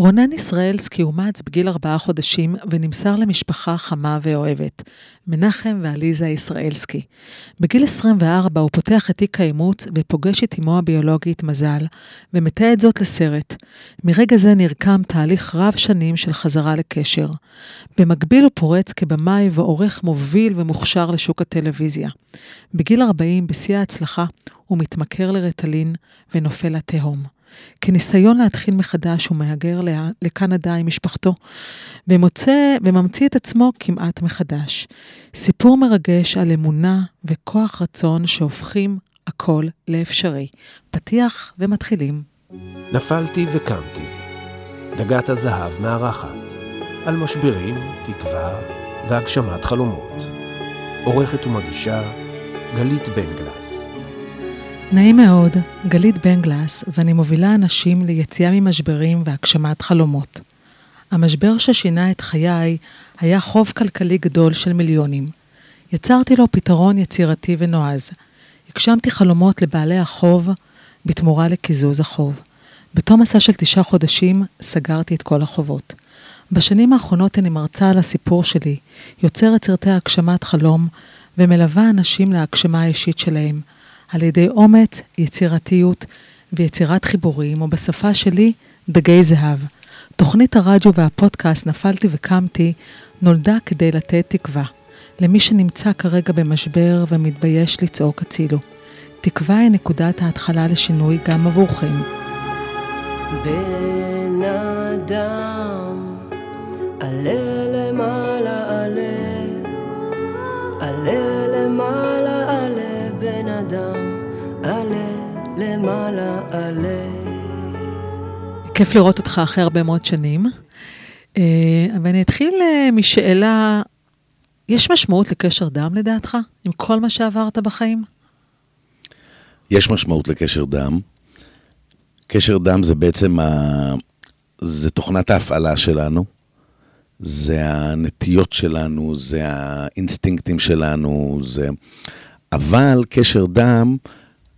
רונן ישראלסקי אומץ בגיל ארבעה חודשים ונמסר למשפחה חמה ואוהבת, מנחם ועליזה ישראלסקי. בגיל 24 הוא פותח את תיק האימוץ ופוגש את אמו הביולוגית מזל, ומתעד זאת לסרט. מרגע זה נרקם תהליך רב שנים של חזרה לקשר. במקביל הוא פורץ כבמאי ועורך מוביל ומוכשר לשוק הטלוויזיה. בגיל 40, בשיא ההצלחה, הוא מתמכר לרטלין ונופל לתהום. כניסיון להתחיל מחדש הוא מהגר לקנדה עם משפחתו, ומוצא וממציא את עצמו כמעט מחדש. סיפור מרגש על אמונה וכוח רצון שהופכים הכל לאפשרי. פתיח ומתחילים. נפלתי וקמתי. דגת הזהב מארחת. על משברים, תקווה והגשמת חלומות. עורכת ומגישה גלית בנגלס. נעים מאוד, גלית בנגלס, ואני מובילה אנשים ליציאה ממשברים והגשמת חלומות. המשבר ששינה את חיי היה חוב כלכלי גדול של מיליונים. יצרתי לו פתרון יצירתי ונועז. הגשמתי חלומות לבעלי החוב בתמורה לקיזוז החוב. בתום מסע של תשעה חודשים סגרתי את כל החובות. בשנים האחרונות אני מרצה על הסיפור שלי, יוצרת סרטי הגשמת חלום ומלווה אנשים להגשמה האישית שלהם. על ידי אומץ, יצירתיות ויצירת חיבורים, או בשפה שלי, דגי זהב. תוכנית הרדיו והפודקאסט נפלתי וקמתי נולדה כדי לתת תקווה. למי שנמצא כרגע במשבר ומתבייש לצעוק הצילו. תקווה היא נקודת ההתחלה לשינוי גם עבורכם. בן אדם, עלה למעלה עלה, עלה למעלה אדם. עלה למעלה עלה. כיף לראות אותך אחרי הרבה מאוד שנים. אה, ואני אתחיל אה, משאלה, יש משמעות לקשר דם לדעתך, עם כל מה שעברת בחיים? יש משמעות לקשר דם. קשר דם זה בעצם, ה... זה תוכנת ההפעלה שלנו, זה הנטיות שלנו, זה האינסטינקטים שלנו, זה... אבל קשר דם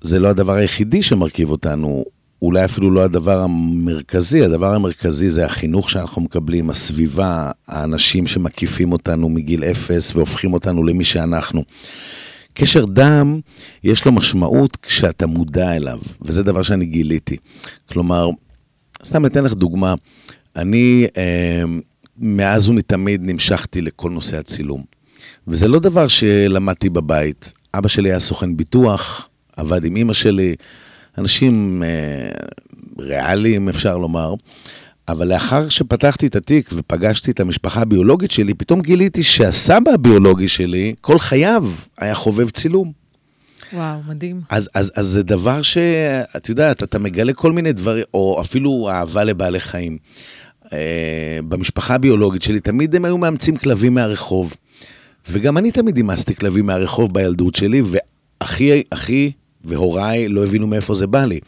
זה לא הדבר היחידי שמרכיב אותנו, אולי אפילו לא הדבר המרכזי, הדבר המרכזי זה החינוך שאנחנו מקבלים, הסביבה, האנשים שמקיפים אותנו מגיל אפס והופכים אותנו למי שאנחנו. קשר דם, יש לו משמעות כשאתה מודע אליו, וזה דבר שאני גיליתי. כלומר, סתם אתן לך דוגמה, אני אה, מאז ומתמיד נמשכתי לכל נושא הצילום, וזה לא דבר שלמדתי בבית. אבא שלי היה סוכן ביטוח, עבד עם אימא שלי, אנשים אה, ריאליים, אפשר לומר. אבל לאחר שפתחתי את התיק ופגשתי את המשפחה הביולוגית שלי, פתאום גיליתי שהסבא הביולוגי שלי, כל חייו היה חובב צילום. וואו, מדהים. אז, אז, אז זה דבר שאת יודעת, אתה מגלה כל מיני דברים, או אפילו אהבה לבעלי חיים. אה, במשפחה הביולוגית שלי, תמיד הם היו מאמצים כלבים מהרחוב. וגם אני תמיד אימצתי כלבים מהרחוב בילדות שלי, והכי, הכי והוריי לא הבינו מאיפה זה בא לי.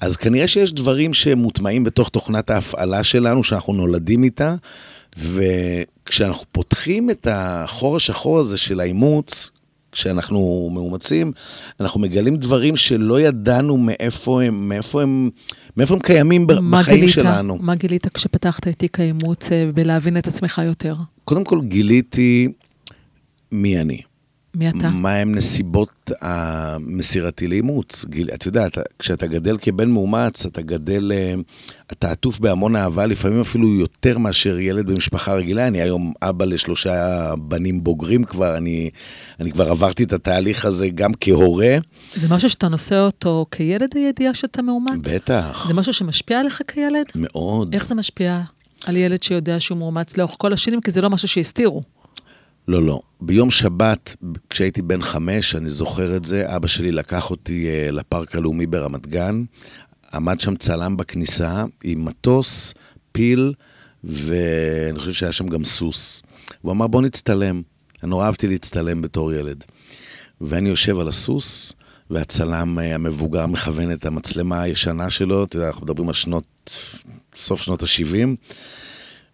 אז כנראה שיש דברים שמוטמעים בתוך תוכנת ההפעלה שלנו, שאנחנו נולדים איתה, וכשאנחנו פותחים את החור השחור הזה של האימוץ, כשאנחנו מאומצים, אנחנו מגלים דברים שלא ידענו מאיפה הם, מאיפה הם, מאיפה הם קיימים בחיים גילית, שלנו. מה גילית כשפתחת את תיק האימוץ אה, בלהבין את עצמך יותר? קודם כל גיליתי מי אני. מי אתה? מהם נסיבות המסירתי לאימוץ. את יודעת, כשאתה גדל כבן מאומץ, אתה גדל, אה, אתה עטוף בהמון אהבה, לפעמים אפילו יותר מאשר ילד במשפחה רגילה. אני היום אבא לשלושה בנים בוגרים כבר, אני, אני כבר עברתי את התהליך הזה גם כהורה. זה משהו שאתה נושא אותו כילד, הידיעה שאתה מאומץ? בטח. זה משהו שמשפיע עליך כילד? מאוד. איך זה משפיע על ילד שיודע שהוא מאומץ לאורך כל השנים? כי זה לא משהו שהסתירו. לא, לא. ביום שבת, כשהייתי בן חמש, אני זוכר את זה, אבא שלי לקח אותי uh, לפארק הלאומי ברמת גן, עמד שם צלם בכניסה עם מטוס, פיל, ואני חושב שהיה שם גם סוס. הוא אמר, בוא נצטלם. אני נורא אהבתי להצטלם בתור ילד. ואני יושב על הסוס, והצלם uh, המבוגר מכוון את המצלמה הישנה שלו, אתה יודע, אנחנו מדברים על שנות, סוף שנות ה-70.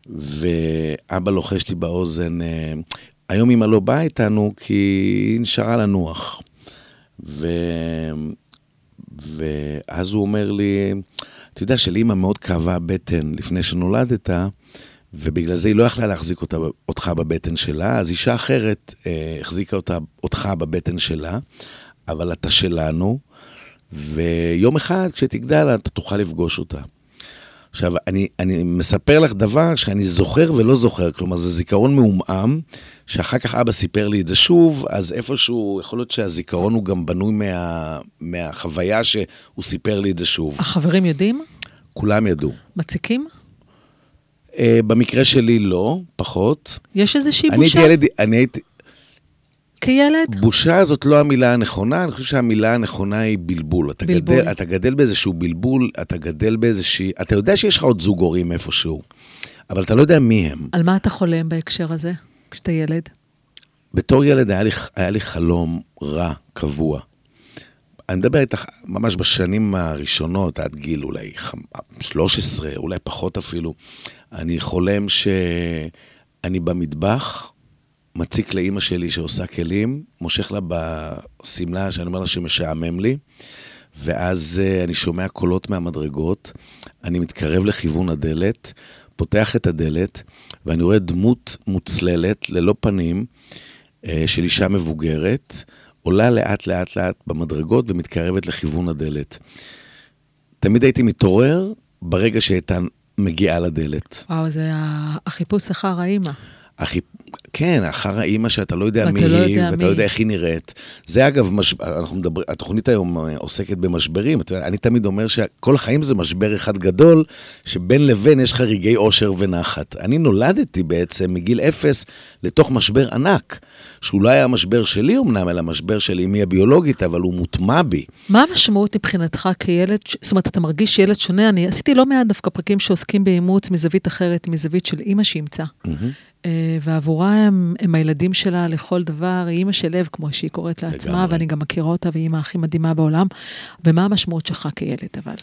ואבא לוחש לי באוזן, אה, היום אמא לא באה איתנו כי היא נשארה לנוח. ו... ואז הוא אומר לי, אתה יודע שלאימא מאוד כאבה הבטן לפני שנולדת, ובגלל זה היא לא יכלה להחזיק אותה, אותך בבטן שלה, אז אישה אחרת אה, החזיקה אותה, אותך בבטן שלה, אבל אתה שלנו, ויום אחד כשתגדל אתה תוכל לפגוש אותה. עכשיו, אני, אני מספר לך דבר שאני זוכר ולא זוכר, כלומר, זה זיכרון מעומעם, שאחר כך אבא סיפר לי את זה שוב, אז איפשהו, יכול להיות שהזיכרון הוא גם בנוי מה, מהחוויה שהוא סיפר לי את זה שוב. החברים יודעים? כולם ידעו. מציקים? Uh, במקרה שלי לא, פחות. יש איזושהי אני בושה? הייתי ילד, אני הייתי... כילד? בושה זאת לא המילה הנכונה, אני חושב שהמילה הנכונה היא בלבול. אתה בלבול. גדל, אתה גדל באיזשהו בלבול, אתה גדל באיזושהי... אתה יודע שיש לך עוד זוג הורים איפשהו, אבל אתה לא יודע מי הם. על מה אתה חולם בהקשר הזה, כשאתה ילד? בתור ילד היה לי, היה לי חלום רע, קבוע. אני מדבר איתך ממש בשנים הראשונות, עד גיל אולי חמ- 13, אולי פחות אפילו. אני חולם שאני במטבח, מציק לאימא שלי שעושה כלים, מושך לה בשמלה, שאני אומר לה שמשעמם לי, ואז אה, אני שומע קולות מהמדרגות, אני מתקרב לכיוון הדלת, פותח את הדלת, ואני רואה דמות מוצללת, ללא פנים, אה, של אישה מבוגרת, עולה לאט לאט לאט במדרגות ומתקרבת לכיוון הדלת. תמיד הייתי מתעורר ברגע שהייתה מגיעה לדלת. וואו, זה החיפוש אחר האימא. אחי, כן, אחר האימא שאתה לא יודע מי לא היא, יודע ואתה מי לא יודע. איך היא נראית. זה אגב, מש... אנחנו מדבר... התוכנית היום אה, עוסקת במשברים. אתה יודע, אני תמיד אומר שכל החיים זה משבר אחד גדול, שבין לבין יש לך רגעי אושר ונחת. אני נולדתי בעצם מגיל אפס לתוך משבר ענק, שהוא לא היה המשבר שלי אמנם, אלא משבר של אמי הביולוגית, אבל הוא מוטמע בי. מה המשמעות מבחינתך כילד, ש- זאת אומרת, אתה מרגיש ילד שונה? אני עשיתי לא מעט דווקא פרקים שעוסקים באימוץ מזווית אחרת, מזווית של אימא שאימצה. אה, ועבורה הם, הם הילדים שלה לכל דבר, היא אימא של לב, כמו שהיא קוראת לעצמה, לגמרי. ואני גם מכירה אותה, והיא אימא הכי מדהימה בעולם. ומה המשמעות שלך כילד, אבל?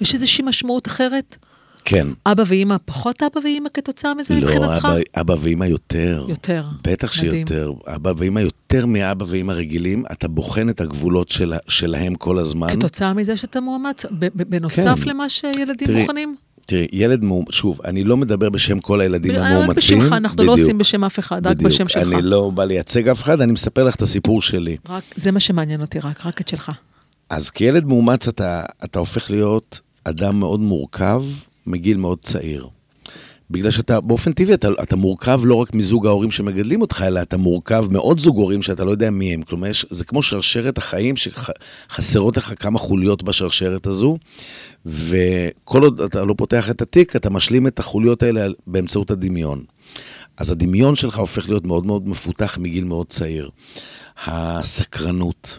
יש איזושהי משמעות אחרת? כן. אבא ואימא, פחות אבא ואימא כתוצאה מזה לא, מבחינתך? אבא, אבא ואמא יותר. יותר. בטח מדהים. שיותר. אבא ואמא יותר מאבא ואמא רגילים, אתה בוחן את הגבולות של, שלהם כל הזמן. כתוצאה מזה שאתה מאומץ, בנוסף כן. למה שילדים תראי, מוכנים? תראי, ילד מאומץ, שוב, אני לא מדבר בשם כל הילדים רק המאומצים. בשמך, אנחנו לא עושים בשם אף אחד, רק בדיוק. בשם שלך. אני לא בא לייצג אף אחד, אני מספר לך את הסיפור שלי. רק, זה מה שמעניין אותי, רק, רק את שלך. אז כילד מאומץ אתה, אתה הופך להיות אדם מאוד מורכב מגיל מאוד צעיר. בגלל שאתה, באופן טבעי, אתה, אתה מורכב לא רק מזוג ההורים שמגדלים אותך, אלא אתה מורכב מעוד זוג הורים שאתה לא יודע מי הם. כלומר, יש, זה כמו שרשרת החיים שחסרות לך כמה חוליות בשרשרת הזו, וכל עוד אתה לא פותח את התיק, אתה משלים את החוליות האלה באמצעות הדמיון. אז הדמיון שלך הופך להיות מאוד מאוד מפותח מגיל מאוד צעיר. הסקרנות,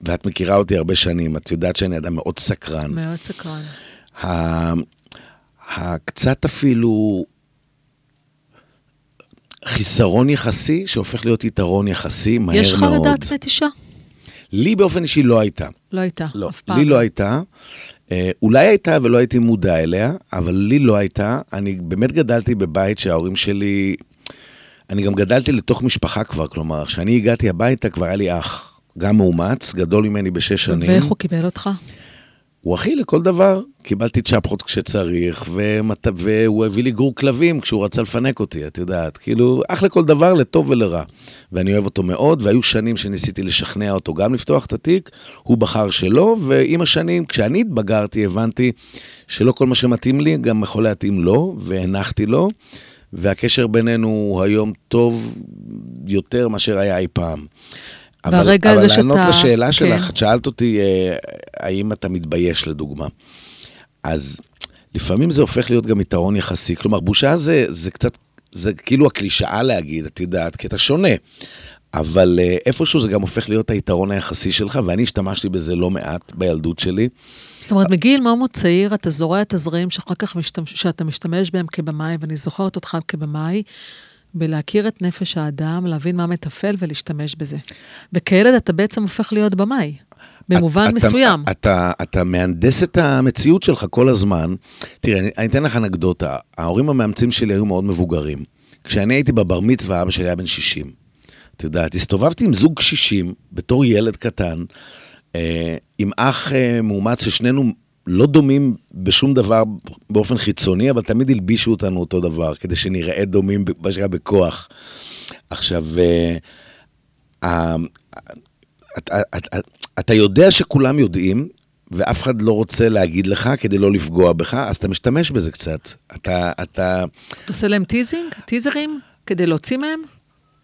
ואת מכירה אותי הרבה שנים, את יודעת שאני אדם מאוד סקרן. מאוד סקרן. הקצת אפילו חיסרון יחסי, שהופך להיות יתרון יחסי, מהר מאוד. יש חרדת נטישה? לי באופן אישי לא הייתה. לא הייתה, לא, אף פעם. לי לא הייתה. אה, אולי הייתה ולא הייתי מודע אליה, אבל לי לא הייתה. אני באמת גדלתי בבית שההורים שלי... אני גם גדלתי לתוך משפחה כבר, כלומר, כשאני הגעתי הביתה כבר היה לי אח, גם מאומץ, גדול ממני בשש שנים. ואיך הוא קיבל אותך? הוא אחי לכל דבר. קיבלתי צ'פחות כשצריך, ומת... והוא הביא לי גרור כלבים כשהוא רצה לפנק אותי, את יודעת. כאילו, אח לכל דבר, לטוב ולרע. ואני אוהב אותו מאוד, והיו שנים שניסיתי לשכנע אותו גם לפתוח את התיק, הוא בחר שלא, ועם השנים, כשאני התבגרתי, הבנתי שלא כל מה שמתאים לי גם יכול להתאים לו, והנחתי לו, והקשר בינינו הוא היום טוב יותר מאשר היה אי פעם. והרגע אבל, הזה אבל לענות שאתה- לשאלה כן. שלך, את שאלת אותי, אה, האם אתה מתבייש לדוגמה. אז לפעמים זה הופך להיות גם יתרון יחסי. כלומר, בושה זה, זה קצת, זה כאילו הקלישאה להגיד, את יודעת, כי אתה שונה. אבל אה, איפשהו זה גם הופך להיות היתרון היחסי שלך, ואני השתמשתי בזה לא מעט בילדות שלי. זאת אומרת, מגיל מאוד מאוד צעיר, אתה זורע את הזרעים שאחר כך משתמש, שאתה משתמש בהם כבמאי, ואני זוכרת אותך כבמאי, בלהכיר את נפש האדם, להבין מה מטפל ולהשתמש בזה. וכילד אתה בעצם הופך להיות במאי, במובן אתה- מסוים. אתה, אתה, אתה מהנדס את המציאות שלך כל הזמן. תראה, אני, אני אתן לך אנקדוטה. ההורים המאמצים שלי היו מאוד מבוגרים. כשאני הייתי בבר מצווה, אבא שלי היה בן 60. את יודעת, הסתובבתי עם זוג קשישים בתור ילד קטן, אה, עם אח אה, מאומץ ששנינו לא דומים בשום דבר באופן חיצוני, אבל תמיד הלבישו אותנו אותו דבר, כדי שנראה דומים, מה שנקרא, בכוח. עכשיו, אה, אתה- יודע שכולם יודעים, ואף אחד לא רוצה להגיד לך כדי לא לפגוע בך, אז אתה משתמש בזה קצת. אתה, אתה עושה להם teasing? טיזרים? כדי להוציא מהם?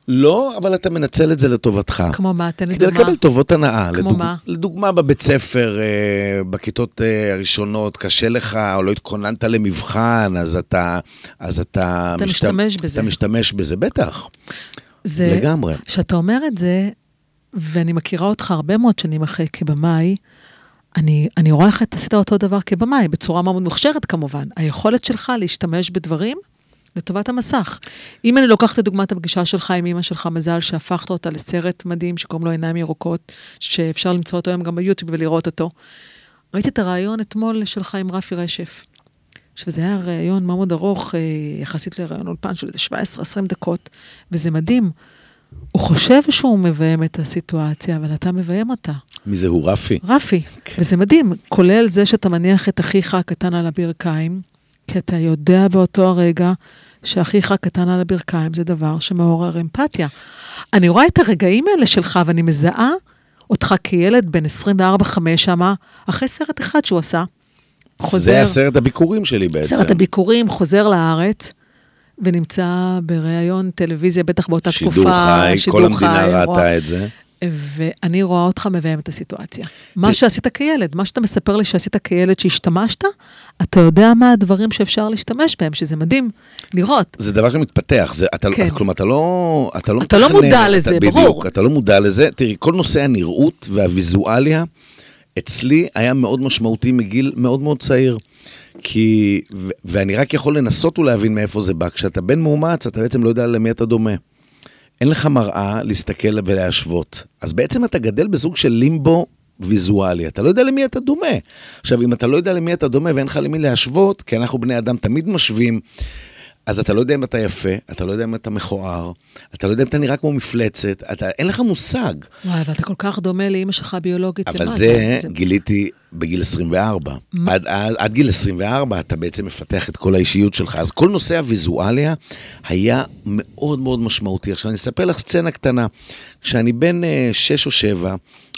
לא, אבל אתה מנצל את זה לטובתך. כמו מה? תן לי כדי דוגמה. לקבל טובות הנאה. כמו לדוג... מה? לדוגמה, בבית ספר, אה, בכיתות אה, הראשונות, קשה לך, או לא התכוננת למבחן, אז אתה... אז אתה... אתה משתמש בזה. אתה משתמש בזה, בטח. זה... לגמרי. כשאתה אומר את זה, ואני מכירה אותך הרבה מאוד שנים אחרי כבמאי, אני, אני רואה איך אתה עשית אותו דבר כבמאי, בצורה מאוד מוכשרת כמובן. היכולת שלך להשתמש בדברים לטובת המסך. אם אני לוקחת את דוגמת הפגישה שלך עם אמא שלך, מזל שהפכת אותה לסרט מדהים שקוראים לו עיניים ירוקות, שאפשר למצוא אותו היום גם ביוטיוב ולראות אותו. ראיתי את הרעיון אתמול שלך עם רפי רשף. עכשיו, זה היה ראיון מאוד ארוך, אה, יחסית לראיון אולפן של איזה 17-20 דקות, וזה מדהים. הוא חושב שהוא מביים את הסיטואציה, אבל אתה מביים אותה. מי זה הוא? רפי? רפי, כן. וזה מדהים, כולל זה שאתה מניח את אחיך הקטן על הברכיים, כי אתה יודע באותו הרגע שאחיך הקטן על הברכיים זה דבר שמעורר אמפתיה. אני רואה את הרגעים האלה שלך ואני מזהה אותך כילד בן 24-5 שמה, אחרי סרט אחד שהוא עשה. חוזר, זה הסרט הביקורים שלי בעצם. סרט הביקורים, חוזר לארץ. ונמצא בריאיון טלוויזיה, בטח באותה שידור תקופה, חי, כל המדינה ראתה את זה. ואני רואה אותך מביים את הסיטואציה. מה שעשית כילד, מה שאתה מספר לי שעשית כילד שהשתמשת, אתה יודע מה הדברים שאפשר להשתמש בהם, שזה מדהים לראות. זה דבר שמתפתח, זה, אתה, כן. כלומר, אתה לא, אתה לא אתה לא מתכנן, מודע לזה, אתה, ברור. בדיוק, אתה לא מודע לזה. תראי, כל נושא הנראות והוויזואליה, אצלי היה מאוד משמעותי מגיל מאוד מאוד צעיר. כי, ו- ואני רק יכול לנסות ולהבין מאיפה זה בא. כשאתה בן מאומץ, אתה בעצם לא יודע למי אתה דומה. אין לך מראה להסתכל ולהשוות. אז בעצם אתה גדל בסוג של לימבו ויזואלי, אתה לא יודע למי אתה דומה. עכשיו, אם אתה לא יודע למי אתה דומה ואין לך למי להשוות, כי אנחנו בני אדם תמיד משווים, אז אתה לא יודע אם אתה יפה, אתה לא יודע אם אתה מכוער, אתה לא יודע אם אתה נראה כמו מפלצת, אתה, אין לך מושג. וואי, ואתה כל כך דומה לאימא שלך הביולוגית. אבל למה זה גיליתי בגיל 24. עד, עד, עד גיל 24 אתה בעצם מפתח את כל האישיות שלך. אז כל נושא הוויזואליה היה מאוד מאוד משמעותי. עכשיו אני אספר לך סצנה קטנה. כשאני בן אה, 6 או 7,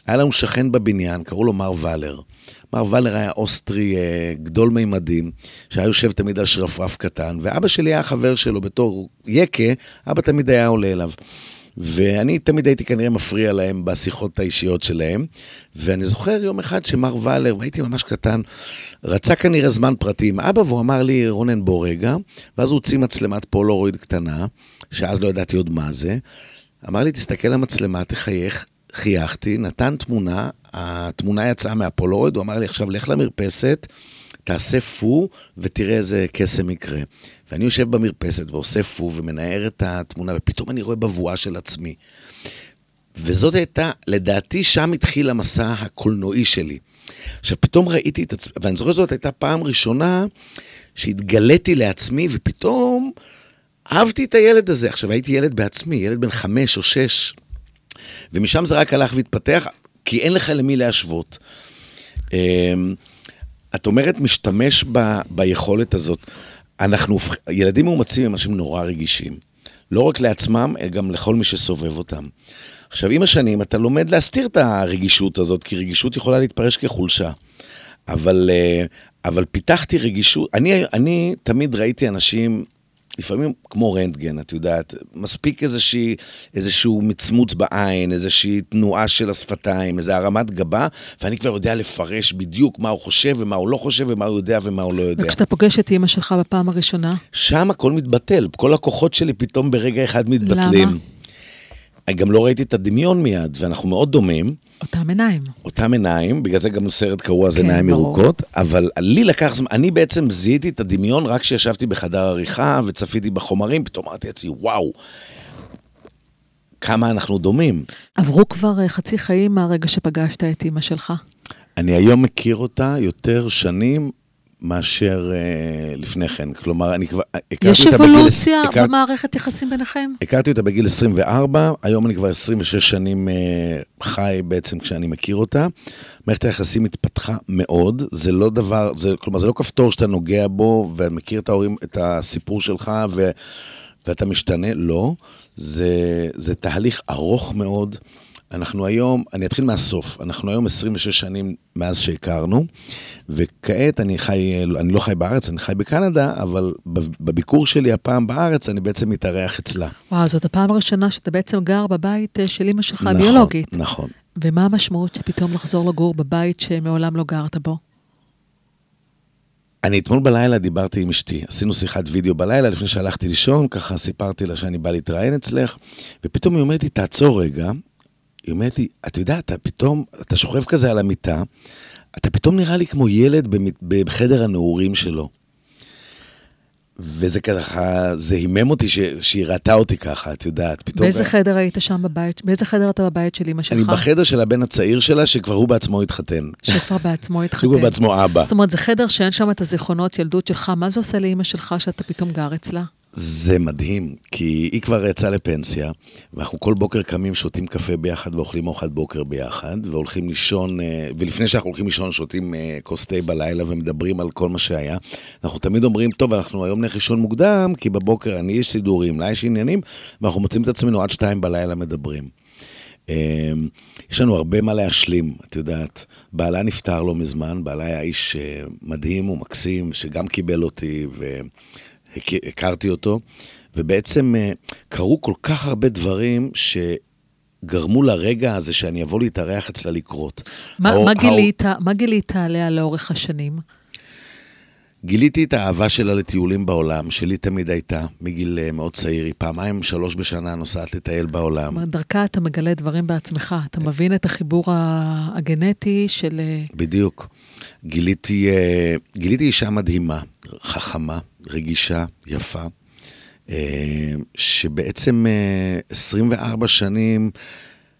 היה לנו שכן בבניין, קראו לו מר ולר. מר ולר היה אוסטרי אה, גדול מימדים, שהיה יושב תמיד על שרפרף קטן, ואבא שלי היה חבר שלו בתור יקה, אבא תמיד היה עולה אליו. ואני תמיד הייתי כנראה מפריע להם בשיחות האישיות שלהם. ואני זוכר יום אחד שמר ולר, והייתי ממש קטן, רצה כנראה זמן פרטי עם אבא, והוא אמר לי, רונן, בוא רגע. ואז הוא הוציא מצלמת פולורויד קטנה, שאז לא ידעתי עוד מה זה. אמר לי, תסתכל למצלמה, תחייך. חייכתי, נתן תמונה, התמונה יצאה מהפולורויד, הוא אמר לי, עכשיו לך למרפסת, תעשה פו ותראה איזה קסם יקרה. ואני יושב במרפסת ועושה פו ומנער את התמונה, ופתאום אני רואה בבואה של עצמי. וזאת הייתה, לדעתי, שם התחיל המסע הקולנועי שלי. עכשיו, פתאום ראיתי את עצמי, ואני זוכר שזאת הייתה פעם ראשונה שהתגליתי לעצמי, ופתאום אהבתי את הילד הזה. עכשיו, הייתי ילד בעצמי, ילד בן חמש או שש, ומשם זה רק הלך והתפתח, כי אין לך למי להשוות. אמ, את אומרת, משתמש ב, ביכולת הזאת. אנחנו, ילדים מאומצים הם אנשים נורא רגישים. לא רק לעצמם, אלא גם לכל מי שסובב אותם. עכשיו, עם השנים אתה לומד להסתיר את הרגישות הזאת, כי רגישות יכולה להתפרש כחולשה. אבל, אה, אבל פיתחתי רגישות, אני, אני תמיד ראיתי אנשים, לפעמים כמו רנטגן, את יודעת, מספיק איזושהי, איזשהו מצמוץ בעין, איזושהי תנועה של השפתיים, איזו הרמת גבה, ואני כבר יודע לפרש בדיוק מה הוא חושב ומה הוא לא חושב ומה הוא יודע ומה הוא לא יודע. וכשאתה פוגש את אימא שלך בפעם הראשונה, שם הכל מתבטל, כל הכוחות שלי פתאום ברגע אחד מתבטלים. למה? גם לא ראיתי את הדמיון מיד, ואנחנו מאוד דומים, אותם עיניים. אותם עיניים, בגלל זה גם סרט קרוע זה כן, עיניים ברור. ירוקות, אבל לי לקח זמן, אני בעצם זיהיתי את הדמיון רק כשישבתי בחדר עריכה וצפיתי בחומרים, פתאום אמרתי לעצמי, וואו, כמה אנחנו דומים. עברו כבר אה, חצי חיים מהרגע שפגשת את אימא שלך. אני היום מכיר אותה יותר שנים מאשר אה, לפני כן. כלומר, אני כבר... הכרתי יש בגיל- אבולוציה הכר- במערכת יחסים ביניכם? הכרתי אותה בגיל 24, היום אני כבר 26 שנים אה, חי בעצם כשאני מכיר אותה. מערכת היחסים התפתחה מאוד, זה לא דבר, זה, כלומר זה לא כפתור שאתה נוגע בו ומכיר את ההורים, את הסיפור שלך ו, ואתה משתנה, לא. זה, זה תהליך ארוך מאוד. אנחנו היום, אני אתחיל מהסוף, אנחנו היום 26 שנים מאז שהכרנו, וכעת אני חי, אני לא חי בארץ, אני חי בקנדה, אבל בביקור שלי הפעם בארץ, אני בעצם מתארח אצלה. וואו, זאת הפעם הראשונה שאתה בעצם גר בבית אה, של אימא שלך נכון, הביולוגית. נכון. ומה המשמעות שפתאום לחזור לגור בבית שמעולם לא גרת בו? אני אתמול בלילה דיברתי עם אשתי, עשינו שיחת וידאו בלילה לפני שהלכתי לישון, ככה סיפרתי לה שאני בא להתראיין אצלך, ופתאום היא אומרת לי, תעצור רגע. היא אומרת לי, אתה יודע, אתה פתאום, אתה שוכב כזה על המיטה, אתה פתאום נראה לי כמו ילד בחדר הנעורים שלו. וזה ככה, זה הימם אותי ש, שהיא ראתה אותי ככה, את יודעת, פתאום... באיזה חדר היית שם בבית? באיזה חדר אתה בבית של אימא אני שלך? בחדר של הבן הצעיר שלה, שכבר הוא בעצמו התחתן. שכבר בעצמו התחתן. שהוא בעצמו אבא. זאת אומרת, זה חדר שאין שם את הזיכרונות ילדות שלך, מה זה עושה לאימא שלך שאתה פתאום גר אצלה? זה מדהים, כי היא כבר יצאה לפנסיה, ואנחנו כל בוקר קמים, שותים קפה ביחד ואוכלים ארוחת בוקר ביחד, והולכים לישון, אה, ולפני שאנחנו הולכים לישון, שותים אה, כוס תה בלילה ומדברים על כל מה שהיה. אנחנו תמיד אומרים, טוב, אנחנו היום נלך לישון מוקדם, כי בבוקר אני יש סידורים, לה יש עניינים, ואנחנו מוצאים את עצמנו עד שתיים בלילה מדברים. אה, יש לנו הרבה מה להשלים, את יודעת. בעלה נפטר לא מזמן, בעלה היה איש אה, מדהים ומקסים, שגם קיבל אותי, והכרתי אותו, ובעצם אה, קרו כל כך הרבה דברים שגרמו לרגע הזה שאני אבוא להתארח אצלה לקרות. מה, האור- מה, גילית, מה גילית עליה לאורך השנים? גיליתי את האהבה שלה לטיולים בעולם, שלי תמיד הייתה, מגיל אה, מאוד צעיר. היא פעמיים, שלוש בשנה נוסעת לטייל זאת בעולם. אומרת, דרכה אתה מגלה דברים בעצמך, אתה מבין את החיבור הגנטי של... אה, בדיוק. גיליתי, אה, גיליתי אישה מדהימה, חכמה, רגישה, יפה, שבעצם אה, 24 שנים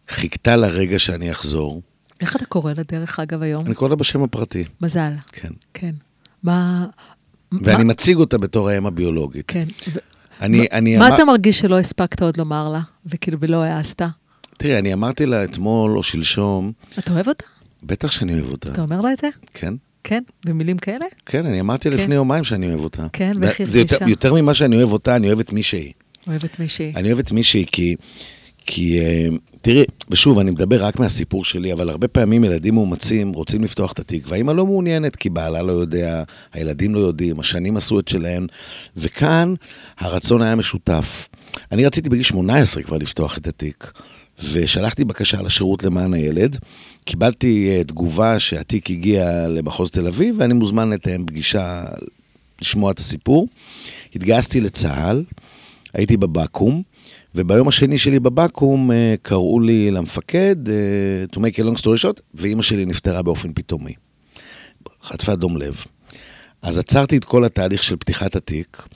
חיכתה לרגע שאני אחזור. איך אתה קורא לה דרך אגב היום? אני קורא לה בשם הפרטי, מזל, כן. כן. מה... ואני מה- מציג אותה בתור האם הביולוגית. כן. ו- אני, מה- אני מה אמר- אתה מרגיש שלא הספקת עוד לומר לה, וכאילו ולא העזת? תראי, אני אמרתי לה אתמול או שלשום, אתה אוהב אותה? בטח שאני אוהב אותה. אתה אומר לה את זה? כן? כן? במילים כאלה? כן, אני אמרתי כן. לפני יומיים שאני אוהב אותה. כן, ואיך זה יותר? יותר ממה שאני אוהב אותה, אני אוהב את מי שהיא. אוהבת מישהי. אני אוהב את מישהי כי, כי אה, תראי, ושוב, אני מדבר רק מהסיפור שלי, אבל הרבה פעמים ילדים מאומצים רוצים לפתוח את התיק, והאימא לא מעוניינת, כי בעלה לא יודע, הילדים לא יודעים, השנים עשו את שלהם, וכאן הרצון היה משותף. אני רציתי בגיל 18 כבר לפתוח את התיק, ושלחתי בקשה לשירות למען הילד. קיבלתי אה, תגובה שהתיק הגיע למחוז תל אביב, ואני מוזמן לתאם פגישה לשמוע את הסיפור. התגייסתי לצה"ל, הייתי בבקו"ם, וביום השני שלי בבקו"ם אה, קראו לי למפקד, אה, to make a long story short, ואימא שלי נפטרה באופן פתאומי. חטפה דום לב. אז עצרתי את כל התהליך של פתיחת התיק,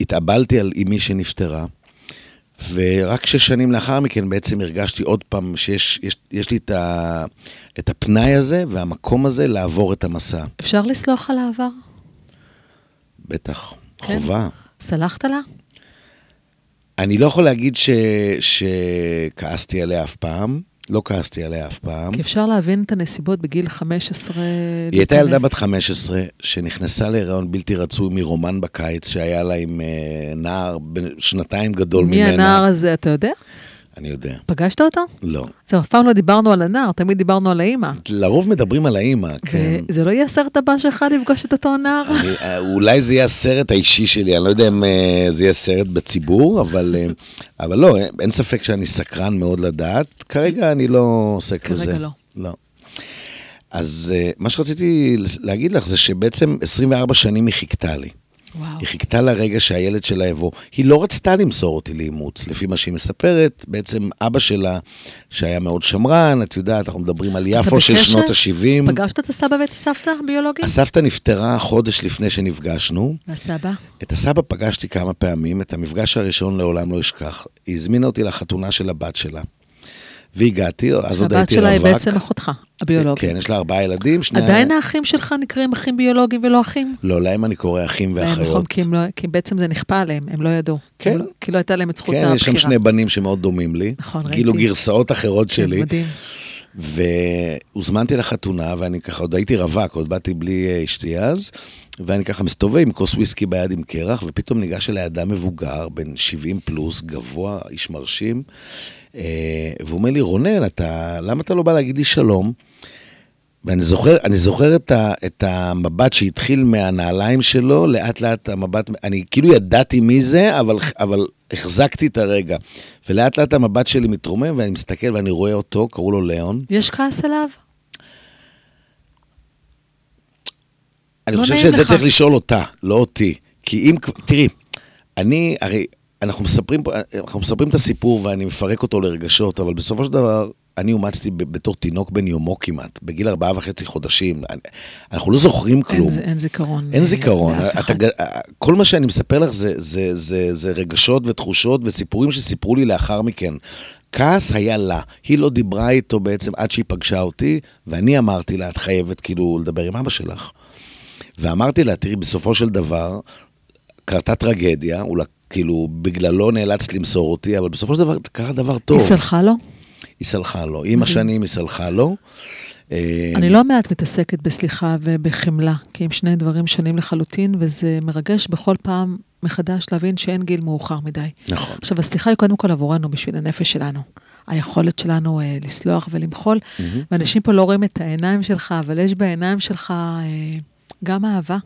התאבלתי על אמי שנפטרה, ורק שש שנים לאחר מכן בעצם הרגשתי עוד פעם שיש יש, יש לי את, ה, את הפנאי הזה והמקום הזה לעבור את המסע. אפשר לסלוח על העבר? בטח, כן. חובה. סלחת לה? אני לא יכול להגיד ש... שכעסתי עליה אף פעם, לא כעסתי עליה אף פעם. כי אפשר להבין את הנסיבות בגיל 15. היא הייתה. ילדה בת 15 שנכנסה להיריון בלתי רצוי מרומן בקיץ שהיה לה עם אה, נער שנתיים גדול מי ממנה. הנער הזה, אתה יודע? אני יודע. פגשת אותו? לא. זהו, אף פעם לא דיברנו על הנער, תמיד דיברנו על האימא. לרוב מדברים על האימא, כן. וזה לא יהיה הסרט הבא שלך לפגוש את אותו נער? אני, אה, אולי זה יהיה הסרט האישי שלי, אני לא יודע אם אה, זה יהיה סרט בציבור, אבל, אה, אבל לא, אין- ספק שאני סקרן מאוד לדעת. כרגע אני לא עוסק כרגע בזה. לא. לא. אז מה שרציתי להגיד לך זה שבעצם 24 שנים היא חיכתה לי. וואו. היא חיכתה לרגע שהילד שלה יבוא. היא לא רצתה למסור אותי לאימוץ, לפי מה שהיא מספרת. בעצם אבא שלה, שהיה מאוד שמרן, את יודעת, אנחנו מדברים על יפו של? שנות ה-70. פגשת את הסבא ואת הסבתא הביולוגיים? הסבתא נפטרה חודש לפני שנפגשנו. והסבא? את הסבא פגשתי כמה פעמים, את המפגש הראשון לעולם לא אשכח. היא הזמינה אותי לחתונה של הבת שלה. והגעתי, אז עוד הייתי שלה היא רווק. בעצם אחותך, הביולוגית. כן, יש לה ארבעה ילדים, שני... עדיין האחים שלך נקראים אחים ביולוגיים ולא אחים? לא, להם אני קורא אחים נכון, ואחיות. כי, לא, כי בעצם זה נכפה עליהם, הם לא ידעו. כן. לא, כי לא הייתה להם את זכות כן, הבחירה. יש שם שני בנים שמאוד דומים לי. נכון, כאילו ראיתי. גרסאות אחרות כן, שלי. מדהים. והוזמנתי לחתונה, ואני ככה, עוד הייתי רווק, עוד באתי בלי אה, אשתי אז, ואני ככה מסתובב עם כוס וויסקי ביד עם קרח, ופתאום ניגש אליי אדם מבוגר, בן 70 פלוס, גבוה, איש מרשים, והוא אומר לי, רונן, אתה, למה אתה לא בא להגיד לי שלום? ואני זוכר, אני זוכר את, ה, את המבט שהתחיל מהנעליים שלו, לאט לאט המבט, אני כאילו ידעתי מי זה, אבל, אבל החזקתי את הרגע. ולאט לאט המבט שלי מתרומם, ואני מסתכל ואני רואה אותו, קראו לו ליאון. יש כעס עליו? אני לא חושב שאת זה לך. צריך לשאול אותה, לא אותי. כי אם, תראי, אני, הרי, אנחנו מספרים, אנחנו מספרים את הסיפור ואני מפרק אותו לרגשות, אבל בסופו של דבר, אני אומצתי בתור תינוק בן יומו כמעט, בגיל ארבעה וחצי חודשים. אנחנו לא זוכרים כלום. אין, אין זיכרון. אין אה, זיכרון. לאף אתה. ג- כל מה שאני מספר לך זה, זה, זה, זה רגשות ותחושות וסיפורים שסיפרו לי לאחר מכן. כעס היה לה. היא לא דיברה איתו בעצם עד שהיא פגשה אותי, ואני אמרתי לה, את חייבת כאילו לדבר עם אבא שלך. ואמרתי לה, תראי, בסופו של דבר, קרתה טרגדיה, אולי כאילו בגללו נאלצת למסור אותי, אבל בסופו של דבר קרה דבר טוב. היא סלחה לו? היא סלחה לו. עם השנים היא סלחה לו. אני לא מעט מתעסקת בסליחה ובחמלה, כי הם שני דברים שונים לחלוטין, וזה מרגש בכל פעם מחדש להבין שאין גיל מאוחר מדי. נכון. עכשיו, הסליחה היא קודם כל עבורנו, בשביל הנפש שלנו. היכולת שלנו אה, לסלוח ולמחול, ואנשים פה לא רואים את העיניים שלך, אבל יש בעיניים שלך אה, גם אהבה,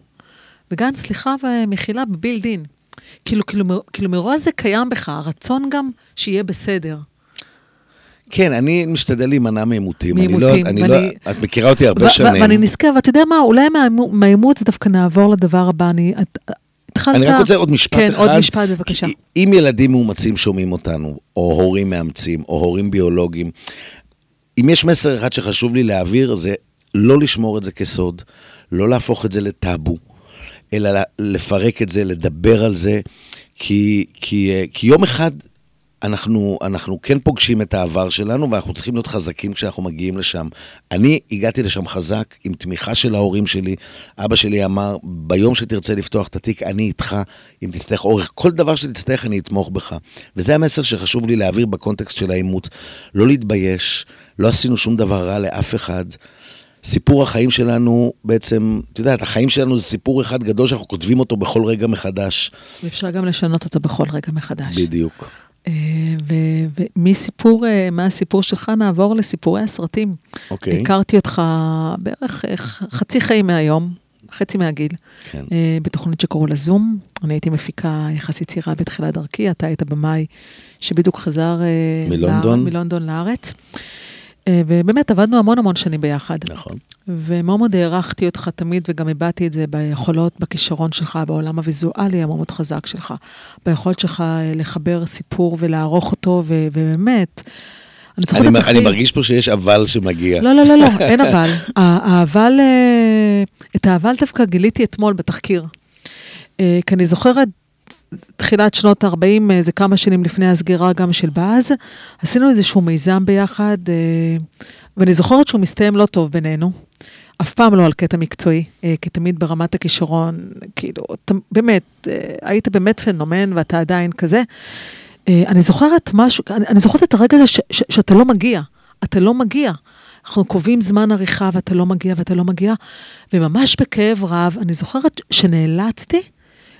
וגם סליחה ומחילה בבילד-אין. כאילו, כאילו, כאילו מראש זה קיים בך, הרצון גם שיהיה בסדר. כן, אני משתדל להימנע מעימותים. אני לא- מעימותים, אני ואני- לא, את מכירה אותי הרבה ו- ו- שנים. ואני נזכר, ואתה יודע מה, אולי מהעימו- מהעימות זה דווקא נעבור לדבר הבא. אני, את, התחלת... אני רק רוצה עוד משפט כן, אחד. עוד משפט בבקשה. כי אם ילדים מאומצים שומעים אותנו, או הורים מאמצים, או הורים ביולוגיים, אם יש מסר אחד שחשוב לי להעביר, זה לא לשמור את זה כסוד, לא להפוך את זה לטאבו, אלא לפרק את זה, לדבר על זה, כי, כי, אה, כי יום אחד אנחנו, אנחנו כן פוגשים את העבר שלנו, ואנחנו צריכים להיות חזקים כשאנחנו מגיעים לשם. אני הגעתי לשם חזק, עם תמיכה של ההורים שלי. אבא שלי אמר, ביום שתרצה לפתוח את התיק, אני איתך. אם תצטרך אורך, כל דבר שתצטרך, אני אתמוך בך. וזה המסר שחשוב לי להעביר בקונטקסט של האימוץ. לא להתבייש, לא עשינו שום דבר רע לאף אחד. סיפור החיים שלנו בעצם, את יודעת, החיים שלנו זה סיפור אחד גדול שאנחנו כותבים אותו בכל רגע מחדש. ואפשר גם לשנות אותו בכל רגע מחדש. בדיוק. אה, ומסיפור, אה, מהסיפור שלך נעבור לסיפורי הסרטים. אוקיי. הכרתי אותך בערך חצי חיים מהיום, חצי מהגיל, כן. אה, בתוכנית שקראו לה זום. אני הייתי מפיקה יחסית צעירה בתחילת דרכי, אתה היית במאי שבדיוק חזר מלונדון. לאר- מלונדון לארץ. אה, ובאמת עבדנו המון המון שנים ביחד. נכון. ומאוד מאוד הערכתי אותך תמיד, וגם הבעתי את זה ביכולות, בכישרון שלך, בעולם הוויזואלי המאוד מאוד חזק שלך. ביכולת שלך אה, לחבר סיפור ולערוך אותו, ו- ובאמת, אני זוכרת אני, את. אני מרגיש פה שיש אבל שמגיע. לא, לא, לא, לא, אין אבל. האבל, אה, את האבל דווקא גיליתי אתמול בתחקיר. כי אני זוכרת, תחילת שנות ה-40, זה כמה שנים לפני הסגירה גם של באז, עשינו איזשהו מיזם ביחד, אה, ואני זוכרת שהוא מסתיים לא טוב בינינו. אף פעם לא על קטע מקצועי, אה, כי תמיד ברמת הכישרון, כאילו, ת- באמת, אה, היית באמת פנומן ואתה עדיין כזה. אה, אני זוכרת משהו, אני, אני זוכרת את הרגע הזה ש, ש, שאתה לא מגיע, אתה לא מגיע. אנחנו קובעים זמן עריכה ואתה לא מגיע ואתה לא מגיע, וממש בכאב רב, אני זוכרת שנאלצתי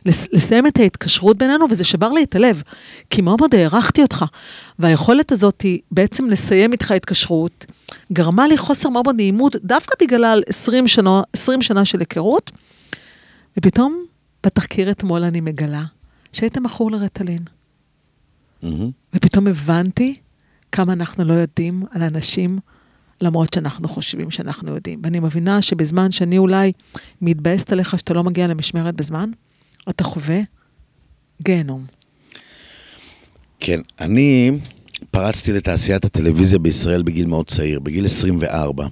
לסיים את ההתקשרות בינינו, וזה שבר לי את הלב, כי מאוד מאוד הערכתי אותך. והיכולת הזאת היא בעצם לסיים איתך התקשרות, גרמה לי חוסר מאוד מאוד נעימות, דווקא בגלל 20 שנה, 20 שנה של היכרות, ופתאום בתחקיר אתמול אני מגלה שהיית מכור לרטלין. מהמם. ופתאום הבנתי כמה אנחנו לא יודעים על אנשים, למרות שאנחנו חושבים שאנחנו יודעים. ואני מבינה שבזמן שאני אולי מתבאסת עליך שאתה לא מגיע למשמרת בזמן, אתה חווה גיהנום. כן, אני פרצתי לתעשיית הטלוויזיה בישראל בגיל מאוד צעיר, בגיל 24.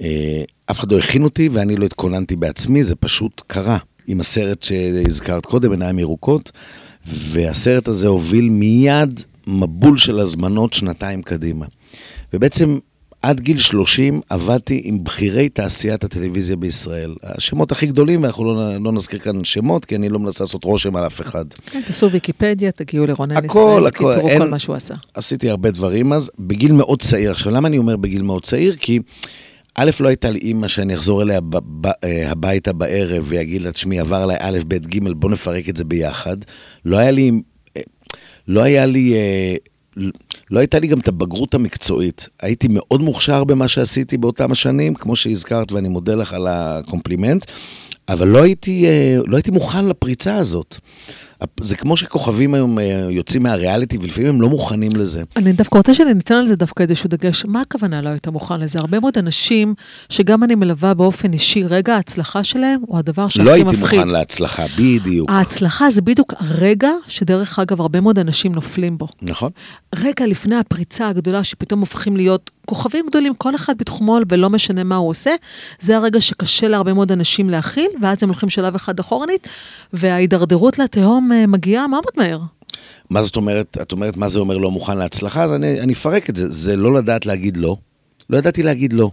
אה, אף אחד לא הכין אותי ואני לא התכוננתי בעצמי, זה פשוט קרה. עם הסרט שהזכרת קודם, עיניים ירוקות, והסרט הזה הוביל מיד מבול של הזמנות שנתיים קדימה. ובעצם עד גיל 30 עבדתי עם בכירי תעשיית הטלוויזיה בישראל. השמות הכי גדולים, ואנחנו לא, לא נזכיר כאן שמות, כי אני לא מנסה לעשות רושם על אף אחד. כן, תעשו ויקיפדיה, תגיעו לרונן ישראל, הכל, תראו אין- כל מה שהוא עשה. עשיתי הרבה דברים אז, בגיל מאוד צעיר. עכשיו, למה אני אומר בגיל מאוד צעיר? כי א', לא הייתה לי אימא שאני אחזור אליה ב- ב- אה, הביתה בערב ויגיד לה, תשמעי, עבר עליי א', ב', ג', בוא נפרק את זה ביחד. לא היה לי, אה, לא היה לי, אה, לא הייתה לי גם את הבגרות המקצועית. הייתי מאוד מוכשר במה שעשיתי באותם השנים, כמו שהזכרת, ואני מודה לך על הקומפלימנט, אבל לא הייתי, אה, לא הייתי מוכן לפריצה הזאת. זה כמו שכוכבים היום אה, יוצאים מהריאליטי, ולפעמים הם לא מוכנים לזה. אני דווקא רוצה שניתן על זה דווקא איזשהו דגש. מה הכוונה לא היית מוכן לזה? הרבה מאוד אנשים שגם אני מלווה באופן אישי, רגע ההצלחה שלהם הוא הדבר שהכי לא מפחיד. הייתי מוכן להצלחה, בדיוק. ההצלחה זה בדיוק הרגע שדרך אגב הרבה מאוד אנשים נופלים בו. נכון? רגע לפני הפריצה הגדולה שפתאום הופכים להיות כוכבים גדולים, כל אחד בתחומו ולא משנה מה הוא עושה, זה הרגע שקשה להרבה מאוד אנשים להכיל, ואז הם הולכים שלב אחד אחורנית, וההידרדרות לתהום אה, מגיעה מאוד מהר. מה זאת אומרת, את אומרת מה זה אומר לא מוכן להצלחה? אז אני, אני אפרק את זה. זה לא לדעת להגיד לא. לא ידעתי להגיד לא.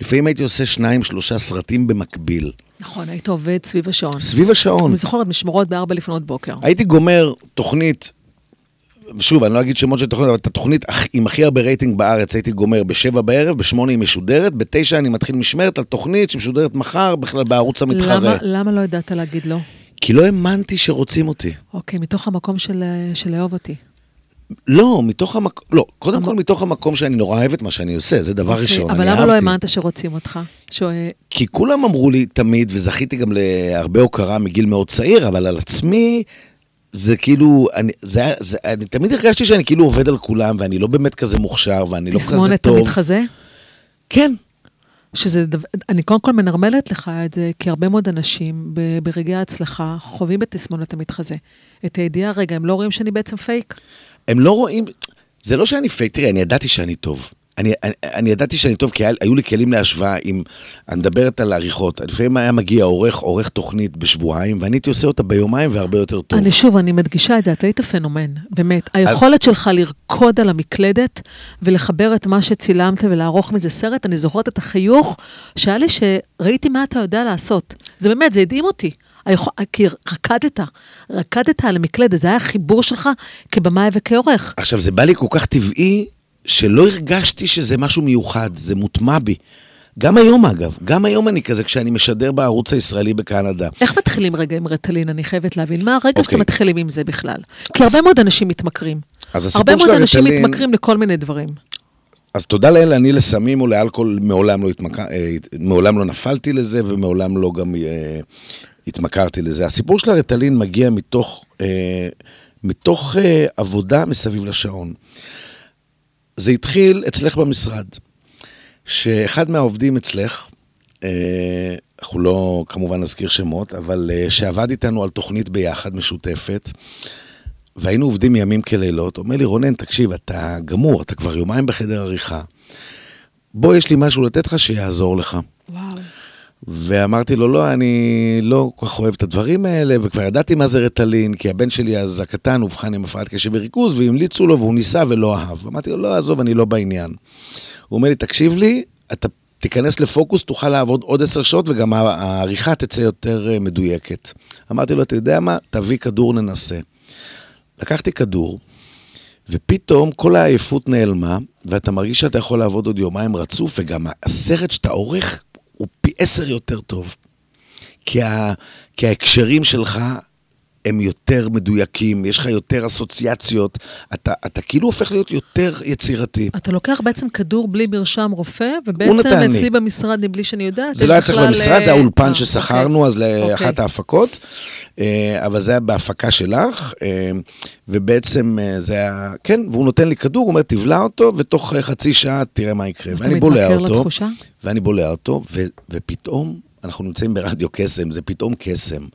לפעמים הייתי עושה שניים, שלושה סרטים במקביל. נכון, היית עובד סביב השעון. סביב השעון. אני זוכרת משמרות בארבע לפנות בוקר. הייתי גומר תוכנית, שוב, אני לא אגיד שמות של תוכנית, אבל את התוכנית עם הכי הרבה רייטינג בארץ הייתי גומר בשבע בערב, בשמונה היא משודרת, בתשע אני מתחיל משמרת על תוכנית שמשודרת מחר, בכלל בערוץ המתחרה. למה, למה לא ידעת להגיד לא? כי לא האמנתי שרוצים אותי. אוקיי, מתוך המקום של, של לאהוב אותי. לא, מתוך המקום, לא, קודם המ- כל מתוך המקום שאני נורא אוהב את מה שאני עושה, זה דבר אוקיי, ראשון, אבל למה. לא האמנת שרוצים אותך? ש... כי כולם אמרו לי תמיד, וזכיתי גם להרבה הוקרה מגיל מאוד צעיר, אבל על עצמי, זה כאילו, אני, זה, זה, אני תמיד הרגשתי שאני כאילו עובד על כולם, ואני לא באמת כזה מוכשר, ואני לא כזה תסמונת טוב. המתחזה? כן, שזה דבר, אני קודם כל מנרמלת לך את זה, כי הרבה מאוד אנשים ברגעי ההצלחה חווים את תסמונת המתחזה. את הידיעה, רגע, הם לא רואים שאני בעצם פייק? הם לא רואים, זה לא שאני פייק, תראי, אני ידעתי שאני טוב. אני, אני, אני ידעתי שאני טוב, כי היה, היו לי כלים להשוואה עם, אני מדברת על עריכות. לפעמים היה מגיע עורך, עורך תוכנית בשבועיים, ואני הייתי עושה אותה ביומיים והרבה יותר טוב. אני שוב, אני מדגישה את זה, אתה היית פנומן, באמת. היכולת שלך לרקוד על המקלדת ולחבר את מה שצילמת ולערוך מזה סרט, אני זוכרת את החיוך שהיה לי שראיתי מה אתה יודע לעשות. זה באמת, זה הדהים אותי. כי רקדת, רקדת על המקלדת, זה היה החיבור שלך כבמאי וכעורך. עכשיו, זה בא לי כל כך טבעי, שלא הרגשתי שזה משהו מיוחד, זה מוטמע בי. גם היום, אגב, גם היום אני כזה, כשאני משדר בערוץ הישראלי בקנדה. איך מתחילים רגע עם רטלין? אני חייבת להבין. מה הרגע שאתם אוקיי. מתחילים עם זה בכלל? כי הרבה מאוד אנשים מתמכרים. אז הסיפור הרבה מאוד של אנשים מתמכרים לכל מיני דברים. אז תודה לאל, אני לסמים או לאלכוהול מעולם לא, התמק... אה, מעולם לא נפלתי לזה ומעולם לא גם אה, התמכרתי לזה. הסיפור של הרטלין מגיע מתוך, אה, מתוך אה, עבודה מסביב לשעון. זה התחיל אצלך במשרד, שאחד מהעובדים אצלך, אה, אנחנו לא כמובן נזכיר שמות, אבל אה, שעבד איתנו על תוכנית ביחד משותפת, והיינו עובדים ימים כלילות, אומר לי, רונן, תקשיב, אתה גמור, אתה כבר יומיים בחדר עריכה. בוא, יש לי משהו לתת לך שיעזור לך. וואו. ואמרתי לו, לא, אני לא כל כך אוהב את הדברים האלה, וכבר ידעתי מה זה רטלין, כי הבן שלי אז הקטן אובחן עם הפרעת קשב וריכוז, והמליצו לו והוא ניסה ולא אהב. אמרתי לו, לא, עזוב, אני לא בעניין. הוא אומר לי, תקשיב לי, אתה תיכנס לפוקוס, תוכל לעבוד עוד עשר שעות, וגם העריכה תצא יותר אה, מדויקת. אמרתי לו, אתה יודע מה? תביא כדור, ננסה. לקחתי כדור, ופתאום כל העייפות נעלמה, ואתה מרגיש שאתה יכול לעבוד עוד יומיים רצוף, וגם הסרט שאתה עורך עשר יותר טוב. כי, ה, כי ההקשרים שלך הם יותר מדויקים, יש לך יותר אסוציאציות, אתה, אתה כאילו הופך להיות יותר יצירתי. אתה לוקח בעצם כדור בלי מרשם רופא, ובעצם לי. אצלי במשרד, מבלי שאני יודעת, זה לא היה צריך במשרד, זה אה, האולפן אה, ששכרנו אז אוקיי. לאחת ההפקות, אה, אבל זה היה בהפקה שלך, אה, ובעצם זה היה, כן, והוא נותן לי כדור, הוא אומר, תבלע אותו, ותוך חצי שעה תראה מה יקרה. ואני בולע אותו, לתחושה? ואני בולע אותו, ו- ופתאום, אנחנו נמצאים ברדיו קסם, זה פתאום קסם.